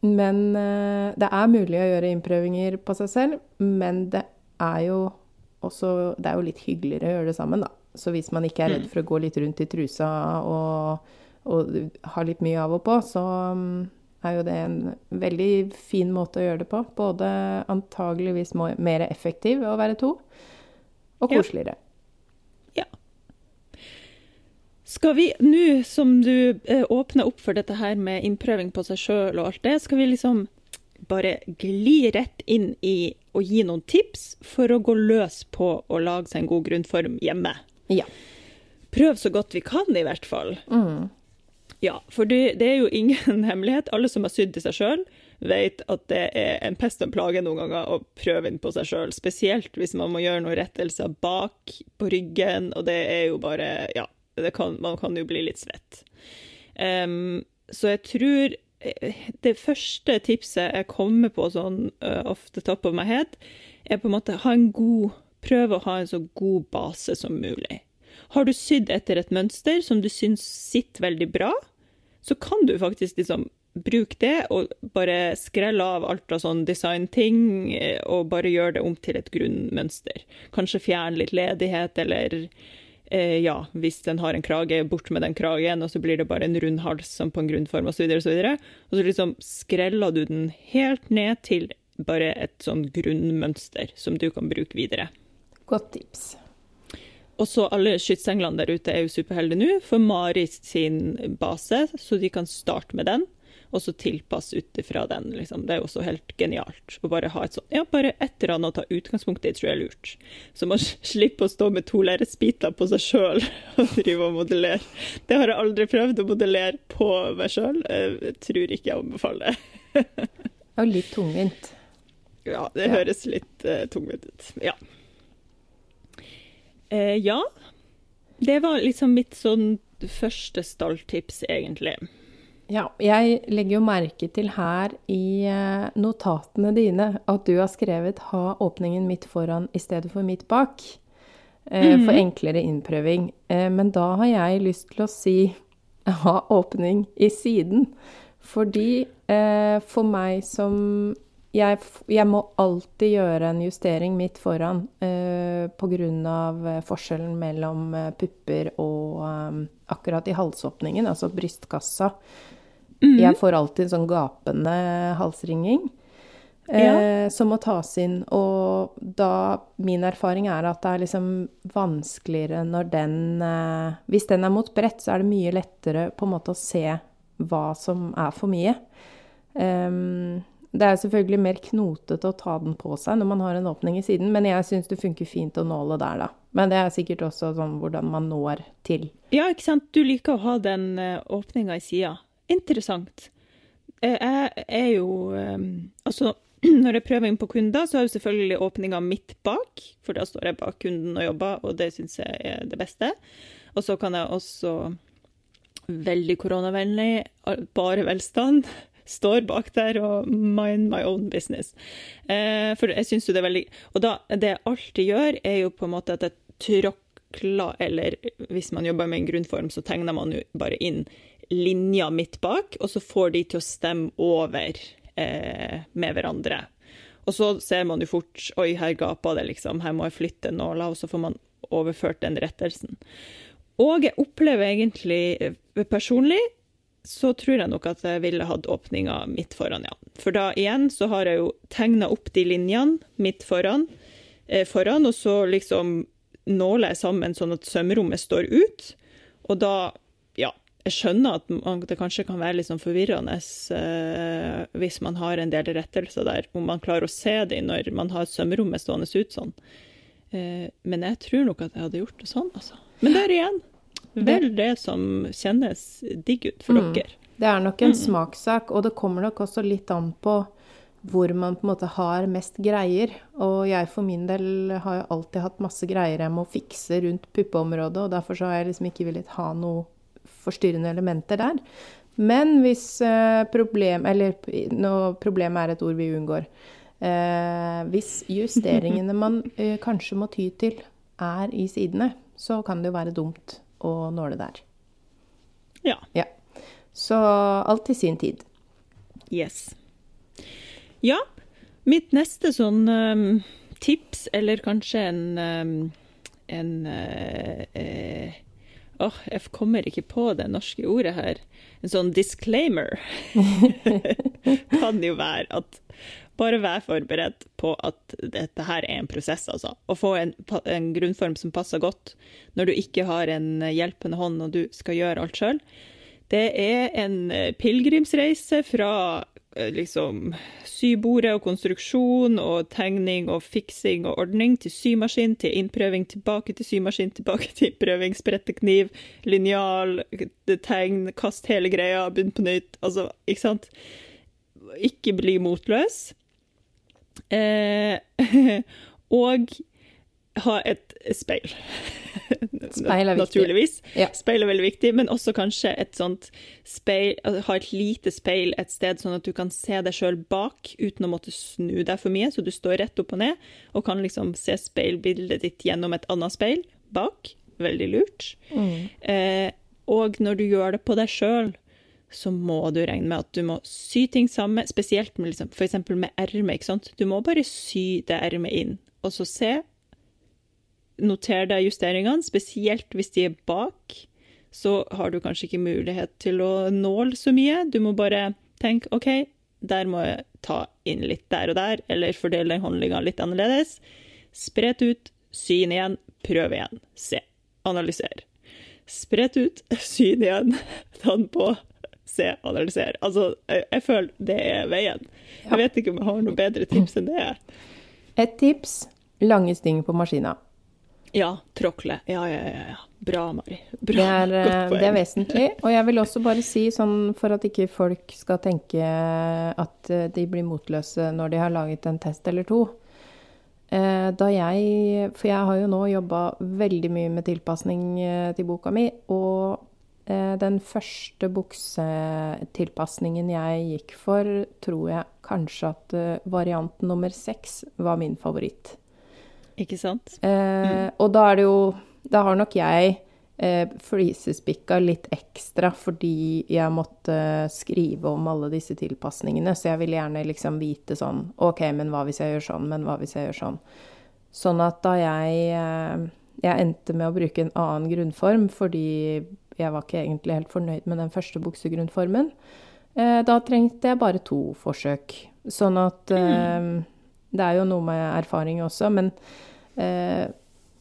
men uh, det er mulig å gjøre innprøvinger på seg selv, men det er jo også Det er jo litt hyggeligere å gjøre det sammen, da. Så hvis man ikke er redd mm. for å gå litt rundt i trusa og, og ha litt mye av og på, så um, er jo det en veldig fin måte å gjøre det på. Både antageligvis mer effektiv å være to, og koseligere. Ja. Skal vi, nå som du eh, åpner opp for dette her med innprøving på seg sjøl og alt det, skal vi liksom bare gli rett inn i å gi noen tips for å gå løs på å lage seg en god grunnform hjemme? Ja. Prøv så godt vi kan, i hvert fall. Mm. Ja, for det, det, er jo ingen hemmelighet. Alle som har sydd til seg sjøl, vet at det er en pest og en plage noen ganger å prøve inn på seg sjøl. Spesielt hvis man må gjøre noen rettelser bak på ryggen, og det er jo bare Ja, kan, man kan jo bli litt svett. Um, så jeg tror eh, det første tipset jeg kommer på sånn uh, off the top of my head, er på en måte ha en god Prøve å ha en så god base som mulig. Har du sydd etter et mønster som du syns sitter veldig bra, så kan du faktisk liksom bruke det og bare skrelle av alt av sånn designting eh, og bare gjøre det om til et grunnmønster. Kanskje fjerne litt ledighet eller eh, ja, hvis den har en krage, bort med den kragen, og så blir det bare en rund hals som på en grunnform, osv., og så videre. Og så liksom skreller du den helt ned til bare et sånn grunnmønster som du kan bruke videre. Godt tips. Og så alle skytsenglene der ute er jo superheldige nå, for Maris sin base, så de kan starte med den og så tilpasse ut ifra den. Liksom. Det er jo også helt genialt. Å bare ha et sånt Ja, bare et eller annet å ta utgangspunkt i, tror jeg er lurt. Så man slipper å stå med to lerretsbiter på seg sjøl og drive og modellere. Det har jeg aldri prøvd å modellere på meg sjøl. Tror ikke jeg anbefaler det. er jo litt tungvint. Ja, det ja. høres litt uh, tungvint ut. Ja. Uh, ja. Det var liksom mitt sånn første stalltips, egentlig. Ja, jeg legger jo merke til her i eh, notatene dine at du har skrevet 'ha åpningen midt foran i stedet for midt bak'. Mm. For enklere innprøving. Eh, men da har jeg lyst til å si 'ha åpning i siden'. Fordi for meg som jeg, jeg, må alltid gjøre en justering midt foran eh, pga. forskjellen mellom pupper og akkurat i halsåpningen, altså brystkassa. Mm. Jeg får alltid en sånn gapende halsringing eh, ja. som må tas inn. Og da Min erfaring er at det er liksom vanskeligere når den eh, Hvis den er mot bredt, så er det mye lettere på en måte å se hva som er for mye. Um, Det er selvfølgelig mer knotete å ta den på seg når man har en åpning i siden, men jeg syns det funker fint å nåle der, da. Men det er sikkert også sånn hvordan man når til. Ja, ikke sant. Du liker å ha den uh, åpninga i sida. Interessant. Eh, jeg er jo um, Altså, når jeg prøver inn på kunder, så har jeg selvfølgelig åpninga midt bak, for da står jeg bak kunden og jobber, og det syns jeg er det beste. Og så kan jeg også veldig koronavennlig, bare velstand står bak der og mind my own business. Eh, for jeg syns jo det er veldig Og da, det jeg alltid gjør, er jo på en måte at jeg tråkler Eller hvis man jobber med en grunnform, så tegner man jo bare inn linja midt bak, og så får de til å stemme over eh, med hverandre. Og så ser man jo fort Oi, her gaper det, liksom. Her må jeg flytte nåla. Og så får man overført den rettelsen. Og jeg opplever egentlig eh, personlig så tror jeg nok at jeg ville hatt åpninga midt foran, ja. For da igjen så har jeg jo tegna opp de linjene midt foran, eh, foran, og så liksom nåler jeg sammen sånn at sømrommet står ut. Og da, Jeg skjønner at man, det kanskje kan være litt sånn forvirrende eh, hvis man har en del rettelser der, om man klarer å se dem når man har sømrommet stående ut sånn. Eh, men jeg tror nok at jeg hadde gjort det sånn, altså. Men der igjen vel det som kjennes digg ut for mm. dere. Det er nok en mm. smakssak, og det kommer nok også litt an på hvor man på en måte har mest greier. Og jeg for min del har jo alltid hatt masse greier jeg må fikse rundt puppeområdet, og derfor så har jeg liksom ikke villet ha noe forstyrrende elementer der. Men hvis eh, problem Eller nå, problemet er et ord vi unngår. Eh, hvis justeringene man eh, kanskje må ty til, er i sidene, så kan det jo være dumt å nåle der. Ja. ja. Så alt til sin tid. Yes. Ja, mitt neste sånn um, tips, eller kanskje en um, en uh, uh, oh, jeg kommer ikke på det norske ordet her. En sånn disclaimer kan jo være at bare vær forberedt på at dette her er en prosess, altså. Å få en, en, grunnform som passer godt når du ikke har en hjelpende hånd og du skal gjøre alt sjøl. Det er en eh, pilegrimsreise fra liksom sybordet og konstruksjon og tegning og fiksing og ordning til symaskin, til innprøving, tilbake til symaskin, tilbake til innprøving, sprette kniv, linjal, tegn, kast hele greia, begynn på nytt. Altså, ikke sant? Ikke bli motløs. Eh, og ha et speil. Speil er viktig. Naturligvis. Ja. Speil er veldig viktig, men også kanskje et sånt speil Ha et lite speil et sted, sånn at du kan se deg sjøl bak uten å måtte snu deg for mye. Så du står rett opp og ned og kan liksom se speilbildet ditt gjennom et annet speil bak. Veldig lurt. Mm. Eh, og når du gjør det på deg sjøl, så må du regne med at du må sy ting sammen, spesielt med liksom, f.eks. med ermet. Du må bare sy det ermet inn, og så se. Noter deg justeringene, spesielt hvis de er bak. Så har du kanskje ikke mulighet til å nåle så mye. Du må bare tenke OK, der må jeg ta inn litt der og der, eller fordele den håndlinga litt annerledes. Spret ut, syn igjen, prøv igjen, se, analyser. Spredt ut, syn igjen, ta den på, se, analyser. Altså, jeg, jeg, føler det er veien. Jeg vet ikke om jeg har noe bedre tips enn det. Et tips lange sting på maskina. Ja, tråkle. Ja, ja, ja. ja. Bra, Mari. Bra. Det, er, eh, det er, vesentlig. Og jeg vil også bare si, sånn for at ikke folk skal tenke at eh, de blir motløse når de har laget en test eller to. Eh, da jeg For jeg har jo nå jobba veldig mye med tilpasning til boka mi, og den første buksetilpasningen jeg gikk for, tror jeg kanskje at variant nummer seks var min favoritt. Ikke sant? Eh, mm. Og da er det jo Da har nok jeg eh, flisespikka litt ekstra fordi jeg måtte skrive om alle disse tilpasningene, så jeg ville gjerne liksom vite sånn OK, men hva hvis jeg gjør sånn? Men hva hvis jeg gjør sånn? Sånn at da jeg eh, jeg endte med å bruke en annen grunnform fordi jeg var ikke egentlig helt fornøyd med den første buksegrunnformen. Eh, da trengte jeg bare to forsøk. Sånn at mm. Det er jo noe med erfaring også, men eh,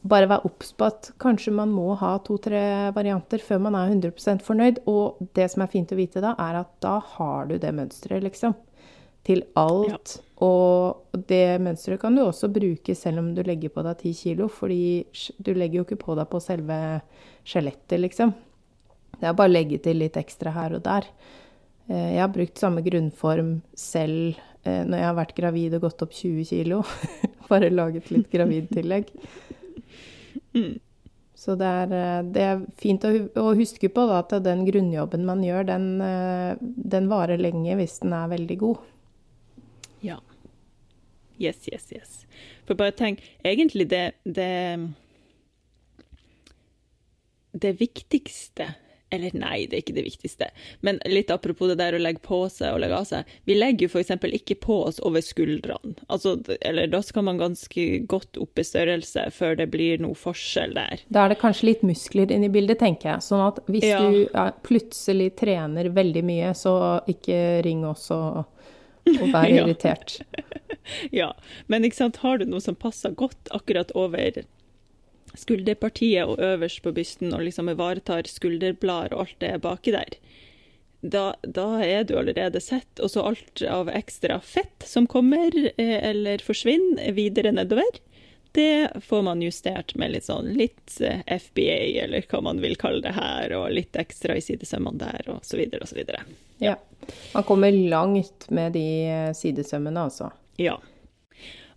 bare vær obs på at kanskje man må ha to-tre varianter før man er 100% fornøyd. Og det som er fint å vite da, er at da har du det mønsteret, liksom. til alt. Ja. Og det mønsteret kan du også bruke selv om du legger på deg ti kilo, fordi du legger jo ikke på deg på selve skjelettet, liksom. Det er bare å legge til litt ekstra her og der. Eh, jeg har brukt samme grunnform selv når jeg har vært gravid og gått opp 20 kilo. Bare laget litt gravidtillegg. Mm. Så det er, eh, det er, fint å, å huske på da, at den grunnjobben man gjør, den, den, varer lenge hvis den er veldig god. Ja. Yes, yes, yes. For bare tenk, egentlig det, det Det viktigste eller nei, det er ikke det viktigste. Men litt apropos det der å legge på seg og legge av seg. Vi legger jo f.eks. ikke på oss over skuldrene. Altså, eller da skal man ganske godt opp i størrelse før det blir noe forskjell der. Da er det kanskje litt muskler inne i bildet, tenker jeg. Sånn at hvis ja. du ja, plutselig trener veldig mye, så ikke ring oss og, og vær irritert. ja, men ikke sant, har du noe som passer godt akkurat over skulderpartiet og øverst på bysten og liksom ivaretar skulderblader og alt det baki der, da, da, er du allerede sett. Og så alt av ekstra fett som kommer eh, eller forsvinner videre nedover, det får man justert med litt sånn litt eh, FBA, eller hva man vil kalle det her, og litt ekstra i sidesømmene der, og så videre og så videre. Ja. ja. Man kommer langt med de eh, sidesømmene, altså. Ja.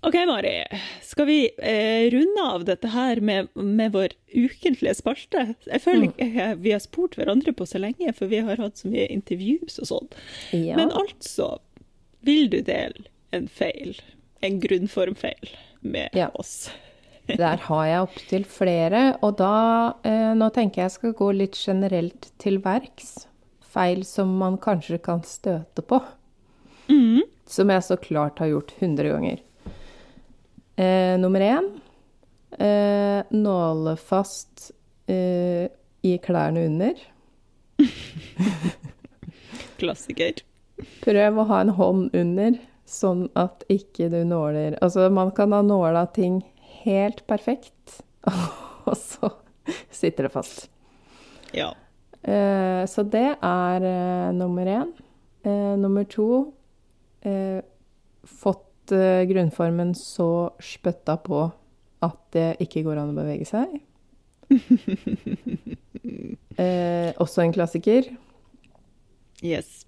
OK, Mari. Skal vi eh, runde av dette her med, med, vår ukentlige spalte? Jeg føler mm. ikke mm. vi har spurt hverandre på så lenge, for vi har hatt så mye intervjuer og sånn. Ja. Men altså, vil du dele en feil, en grunnformfeil, med ja. oss? Der har jeg opptil flere, og da eh, Nå tenker jeg jeg skal gå litt generelt til verks. Feil som man kanskje kan støte på. Mm. Som jeg så klart har gjort 100 ganger. Eh, nummer én eh, nålefast eh, i klærne under. Klassiker. Prøv å ha en hånd under, sånn at ikke du nåler Altså, man kan ha nåla ting helt perfekt, og så sitter det fast. Ja. Eh, så det er eh, nummer én. Eh, nummer to fått uh, grunnformen så spytta på at det ikke går an å bevege seg. eh, også en klassiker. Yes.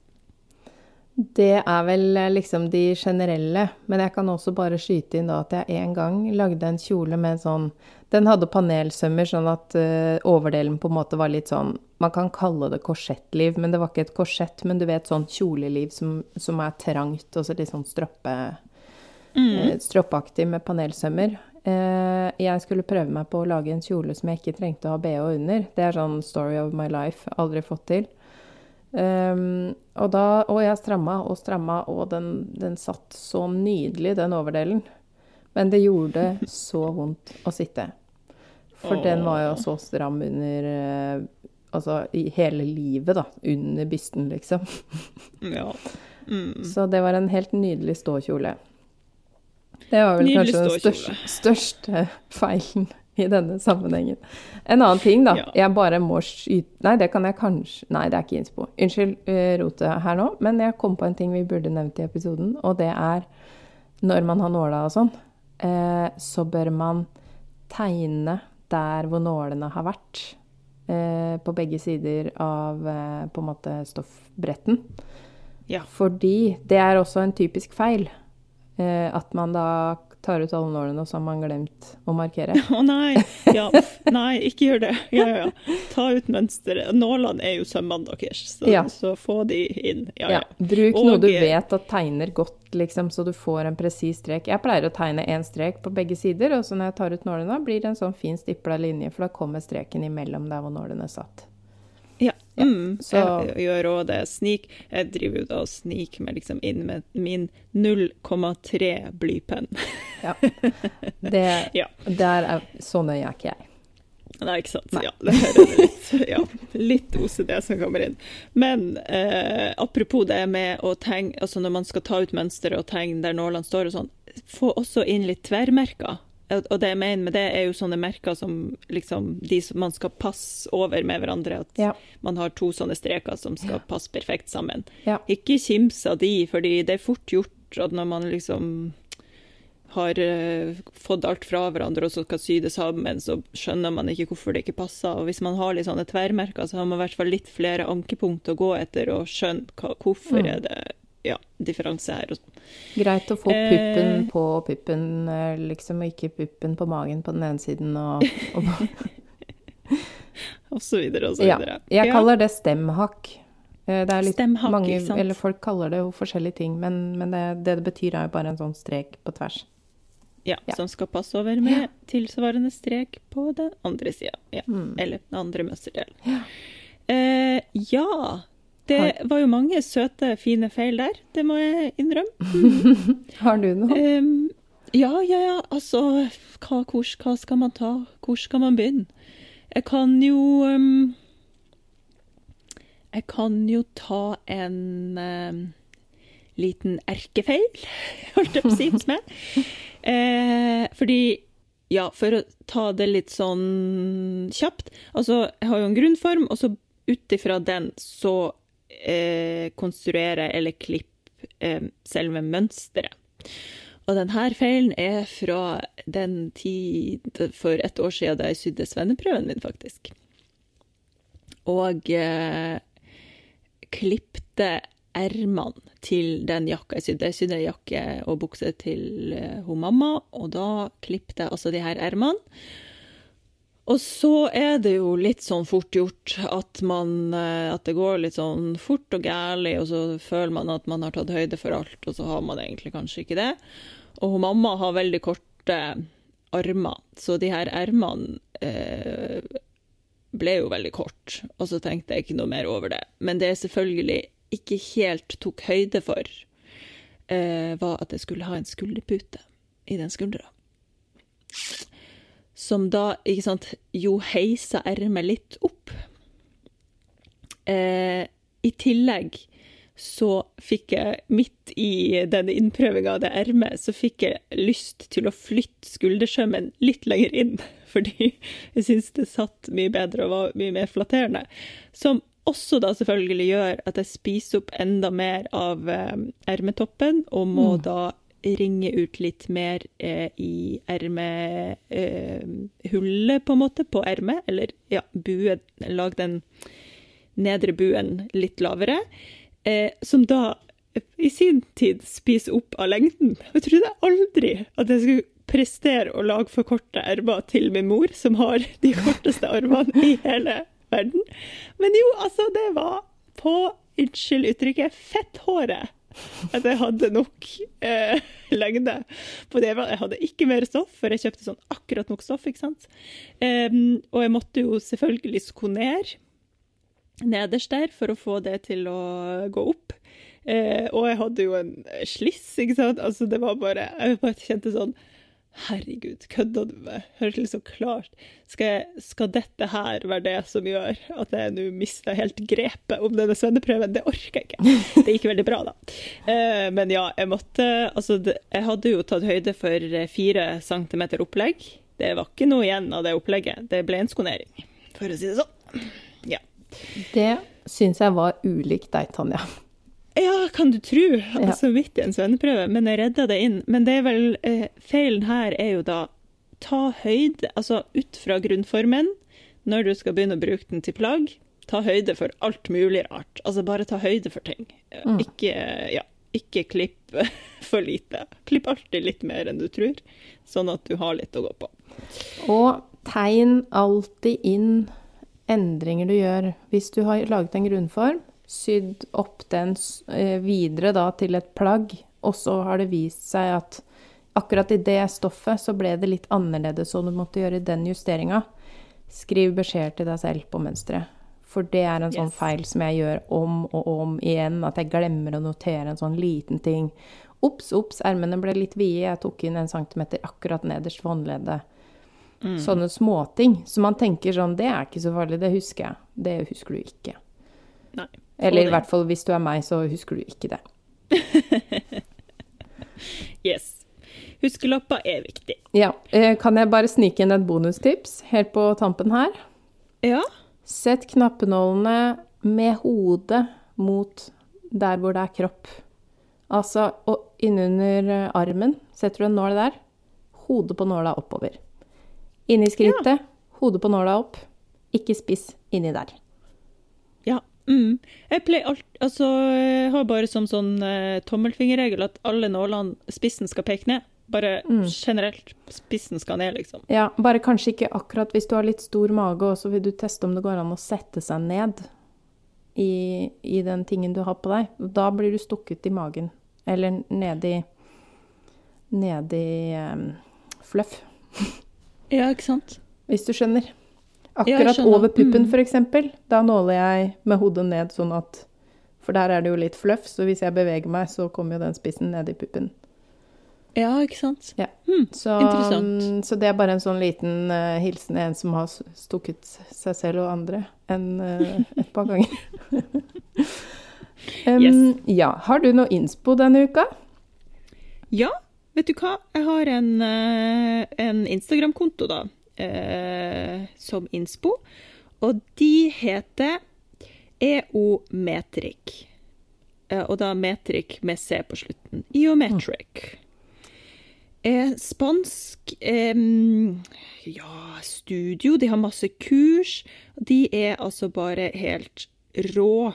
Det er vel eh, liksom de generelle, men jeg kan også bare skyte inn da at jeg en gang lagde en kjole med sånn Den hadde panelsømmer, sånn at uh, overdelen på en måte var litt sånn Man kan kalle det korsettliv, men det var ikke et korsett, men du vet sånn kjoleliv som, som er trangt, og så litt sånn stroppe mm. Eh, stroppaktig med panelsømmer. Eh, jeg skulle prøve meg på å lage en kjole som jeg ikke trengte å ha bh under. Det er sånn story of my life. Aldri fått til. Um, og da Og jeg stramma og stramma, og den, den satt så nydelig, den overdelen. Men det gjorde så vondt å sitte. For Åh. den var jo så stram under uh, Altså i hele livet, da. Under bysten, liksom. ja. Mm. Så det var en helt nydelig ståkjole. Det var vel kanskje den største, største, feilen i denne sammenhengen. En annen ting, da. Ja. Jeg bare må skyte Nei, det kan jeg kanskje Nei, det er ikke innspo. Unnskyld uh, rotet her nå, men jeg kom på en ting vi burde nevnt i episoden, og det er når man har nåla og sånn, eh, så bør man tegne der hvor nålene har vært. Eh, på begge sider av på en måte stoffbretten. Ja. Fordi det er også en typisk feil. Eh, at man da tar ut alle nålene, og så har man glemt å markere. Å oh, nei! Ja, nei, ikke gjør det. Ja, ja, ja. Ta ut mønsteret. Nålene er jo sømmene deres, så, ja. så, få de inn. Ja, ja. Bruk og, noe du vet at tegner godt, liksom, så du får en presis strek. Jeg pleier å tegne én strek på begge sider, og så når jeg tar ut nålene, blir det en sånn fin stipla linje, for da kommer streken imellom der hvor nålene satt. Ja. Mm, så jeg gjør òg det. Snik. Jeg driver jo da og sniker meg liksom inn med min 0,3 blypenn. ja. Det, ja. Der er, så nøye er ikke jeg. Nei, ikke sant. Nei. Ja, det er litt, ja, litt OCD som kommer inn. Men eh, apropos det med å tegne, altså når man skal ta ut mønsteret og tegne der nålene står og sånn, få også inn litt tverrmerker. Og det jeg mener med det, er jo sånne merker som liksom de som man skal passe over med hverandre. At ja. man har to sånne streker som skal passe perfekt sammen. Ja. Ikke kims av de, fordi det er fort gjort gjort at når man liksom har uh, fått alt fra hverandre og så skal sy det sammen, så skjønner man ikke hvorfor det ikke passer. Og hvis man har litt sånne tverrmerker, så har man i hvert fall litt flere ankepunkt å gå etter og skjønne hva, hvorfor mm. er det ja, differanse her. Greit å få puppen eh, på puppen, eh, liksom, og ikke puppen på magen på den ene siden og, og Og så videre og så videre. Ja, jeg kaller det stemhakk. Eh, det er litt Stemhakk, mange, eller folk kaller det jo forskjellige ting, men, men det, det, det betyr er jo bare en sånn strek på tvers. Ja, ja, som skal passe over med tilsvarende strek på den andre sida. Ja. Mm. Eller den andre mønsterdelen. Ja. Eh, ja. Det var jo mange søte, fine feil der, det må jeg innrømme. Har du noe? Um, ja, ja, ja. Altså, hva, hvor, hva, skal man ta? Hvor skal man begynne? Jeg kan jo um, Jeg kan jo ta en um, liten erkefeil, holdt jeg på å si hos meg. Eh, fordi ja, for å ta det litt sånn kjapt Altså, jeg har jo en grunnform, og så ut ifra den så eh, konstruere eller klippe eh, selve mønsteret. Og denne feilen er fra den tid for et år siden da jeg sydde svenneprøven min, faktisk. Og eh, klipte ermene til den jakka jeg sydde. Jeg sydde jakke og bukse til eh, hun mamma, og da klipte jeg altså de her ermene. Og så er det jo litt sånn fort gjort at man uh, At det går litt sånn fort og gærlig, og så føler man at man har tatt høyde for alt, og så har man egentlig kanskje ikke det. Og mamma har veldig korte armer, så de her ermene eh, ble jo veldig kort, og så tenkte jeg ikke noe mer over det. Men det jeg selvfølgelig ikke helt tok høyde for, eh, var at jeg skulle ha en skulderpute i den skuldra. Som da, ikke sant, jo heisa ermet litt opp. Eh, I tillegg så fikk jeg, midt i denne innprøvinga av det ermet, så fikk jeg lyst til å flytte skuldersømmen litt lenger inn. Fordi jeg syns det satt mye bedre og var mye mer flatterende. Som også da selvfølgelig gjør at jeg spiser opp enda mer av eh, ermetoppen, og må mm. da ringe ut litt mer eh, i ermehullet, eh, på en måte, på ermet. Eller ja, bue Lag den nedre buen litt lavere. Eh, som da i sin tid spiser opp av lengden. Jeg trodde aldri at jeg skulle prestere å lage for korte ermer til min mor, som har de korteste armene i hele verden. Men jo, altså, det var på, unnskyld uttrykket, fetthåret at jeg hadde nok eh, lengde på det. Jeg hadde ikke mer stoff, for jeg kjøpte sånn akkurat nok stoff. ikke sant? Um, og jeg måtte jo selvfølgelig skonere nederst der for å få det til å gå opp. Uh, og jeg hadde jo en sliss, ikke sant. Altså, det var bare Jeg bare kjente sånn Herregud, kødda du med? Hører til så klart skal, jeg, skal, dette her være det som gjør at jeg nå mister helt grepet om denne svenneprøven? Det orker jeg ikke. Det gikk veldig bra, da. Eh, men ja, jeg måtte Altså, jeg hadde jo tatt høyde for fire centimeter opplegg. Det var ikke noe igjen av det opplegget. Det ble en skonering, for å si det sånn. Ja. Det syns jeg var ulikt deg, Tanja. Ja, kan du tro. Altså, midt i en svenneprøve. Men jeg redda det inn. Men det er vel eh, Feilen her er jo da ta høyde Altså ut fra grunnformen, når du skal begynne å bruke den til plagg, ta høyde for alt mulig rart. Altså bare ta høyde for ting. Mm. Ikke, ja, ikke klipp for lite. Klipp alltid litt mer enn du tror, sånn at du har litt å gå på. Og tegn alltid inn endringer du gjør. Hvis du har laget en grunnform, sydd opp den eh, videre da til et plagg, og så har det vist seg at akkurat i det stoffet så ble det litt annerledes, og du måtte gjøre den justeringa. Skriv beskjed til deg selv på mønsteret. For det er en sånn yes. feil som jeg gjør om og om igjen, at jeg glemmer å notere en sånn liten ting. Ops, ops, ermene ble litt vide, jeg tok inn en centimeter akkurat nederst ved håndleddet. Mm. Sånne småting. Så man tenker sånn, det er ikke så farlig, det husker jeg. Det husker du ikke. Nei. Eller i hvert fall hvis du er meg, så husker du ikke det. yes. Huskelapper er viktig. Ja. Eh, kan jeg bare snike inn et bonustips helt på tampen her? Ja. Sett knappenålene med hodet mot der hvor det er kropp. Altså, og innunder eh, armen. Setter du en nål der, hodet på nåla oppover. Inni skrittet, hodet på nåla opp. Ikke spiss inni der. Mm. Jeg pleier alt, altså, jeg har bare som sånn uh, tommelfingerregel at alle nålene, spissen skal peke ned. Bare generelt. Spissen skal ned, liksom. Ja, bare kanskje ikke akkurat hvis du har litt stor mage, og så vil du teste om det går an å sette seg ned i, i den tingen du har på deg. Da blir du stukket i magen. Eller nedi Nedi um, fluff, Ja, ikke sant? hvis du skjønner. Akkurat ja, over puppen, Mm. eksempel. Da nåler jeg med hodet ned sånn at For der er det jo litt fluff, så hvis jeg beveger meg, så kommer jo den spissen ned i puppen. Ja, ikke sant? Ja. Hmm, Så, Interessant. mm, så det er bare en sånn liten uh, hilsen en som har stukket seg selv og andre en, uh, et par ganger. um, Yes. Ja. Har du noe innspo denne uka? Ja, vet du hva? Jeg har en, eh, en Instagram-konto, da, eh, som innspo. Og de heter EOmetric. Eh, og da metrik med C på slutten. Eometric. Eh, spansk eh, ja, studio. De har masse kurs. De er altså bare helt rå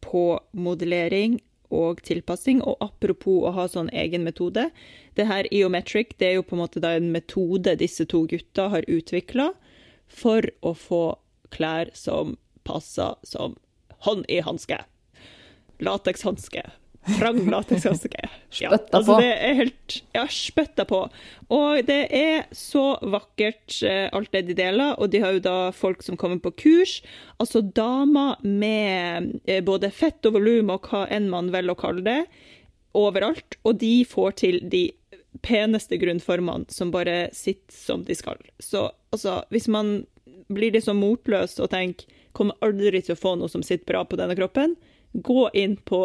på modellering og tilpassing. Og apropos å ha sånn egen metode. Det her Eometric det er jo på en måte en metode disse to gutta har utvikla for å få klær som passer som hånd i hanske. Latekshanske. Trang latekshanske. Ja, altså på. det er helt Ja, spytta på. Og det er så vakkert, eh, alt det de deler. Og de har jo da folk som kommer på kurs. Altså damer med eh, både fett og volum og hva enn man velger å kalle det, overalt. Og de får til de peneste grunnformene som bare sitter som de skal. Så altså, hvis man blir litt sånn motløs og tenker kommer aldri til å få noe som sitter bra på denne kroppen, gå inn på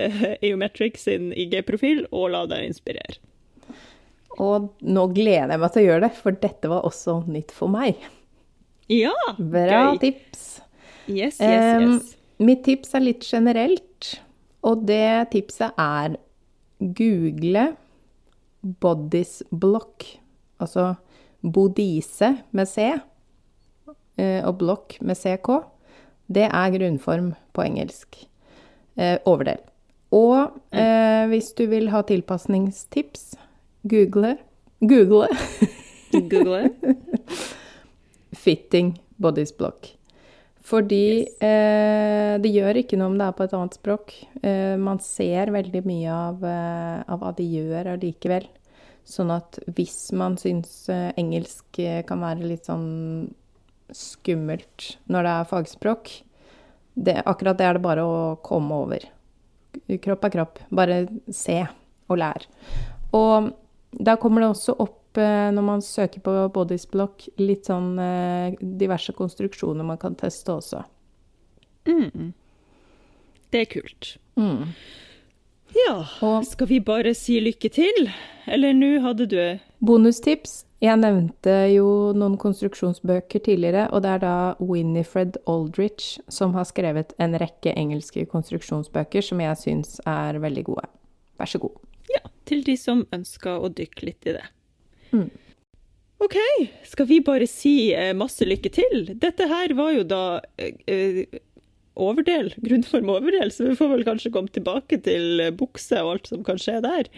Eometric sin IG-profil og la deg inspirere. Og nå gleder jeg meg til å gjøre det, for dette var også nytt for meg. Ja! Bra gøy. tips. Yes, yes, yes. yes. mitt tips er litt generelt, og det tipset er google bodies block, altså bodise med C eh, og block med CK. Det er grunnform på engelsk. Eh, overdel. Og eh, hvis du vil ha tilpasningstips, google Google Google fitting bodies block. Fordi eh, det gjør ikke noe om det er på et annet språk. Eh, man ser veldig mye av, eh, av hva de gjør allikevel. Sånn at hvis man syns eh, engelsk eh, kan være litt sånn skummelt når det er fagspråk, det, akkurat det er det bare å komme over. Kropp er kropp. Bare se og lær. Og da kommer det også opp, eh, når man søker på bodysblock, litt sånn eh, diverse konstruksjoner man kan teste også. Mm. Det er kult. Mm. Ja, Og- skal vi bare si lykke til? Eller nå hadde du Bonustips. Jeg nevnte jo noen konstruksjonsbøker tidligere, og det er da Winifred Aldrich som har skrevet en rekke engelske konstruksjonsbøker som jeg syns er veldig gode. Vær så god. Ja, til de som ønsker å dykke litt i det. Mm. OK, skal vi bare si eh, masse lykke til? Dette her var jo da eh, eh, overdel, grunnform overdel, så vi får vel kanskje komme tilbake til eh, bukse og alt som kan skje der.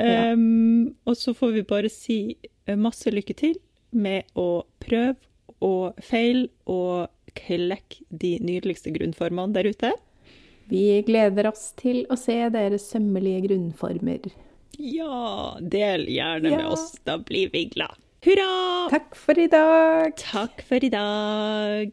Ja. Um, og så får vi bare si eh, masse lykke til med å prøve og feile og klekke de nydeligste grunnformene der ute. Vi gleder oss til å se deres sømmelige grunnformer. Ja, del gjerne med oss, da blir vi glad. Hurra! Takk for i dag! Takk for i dag.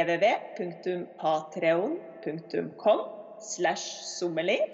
www.patreon.com slash sommelier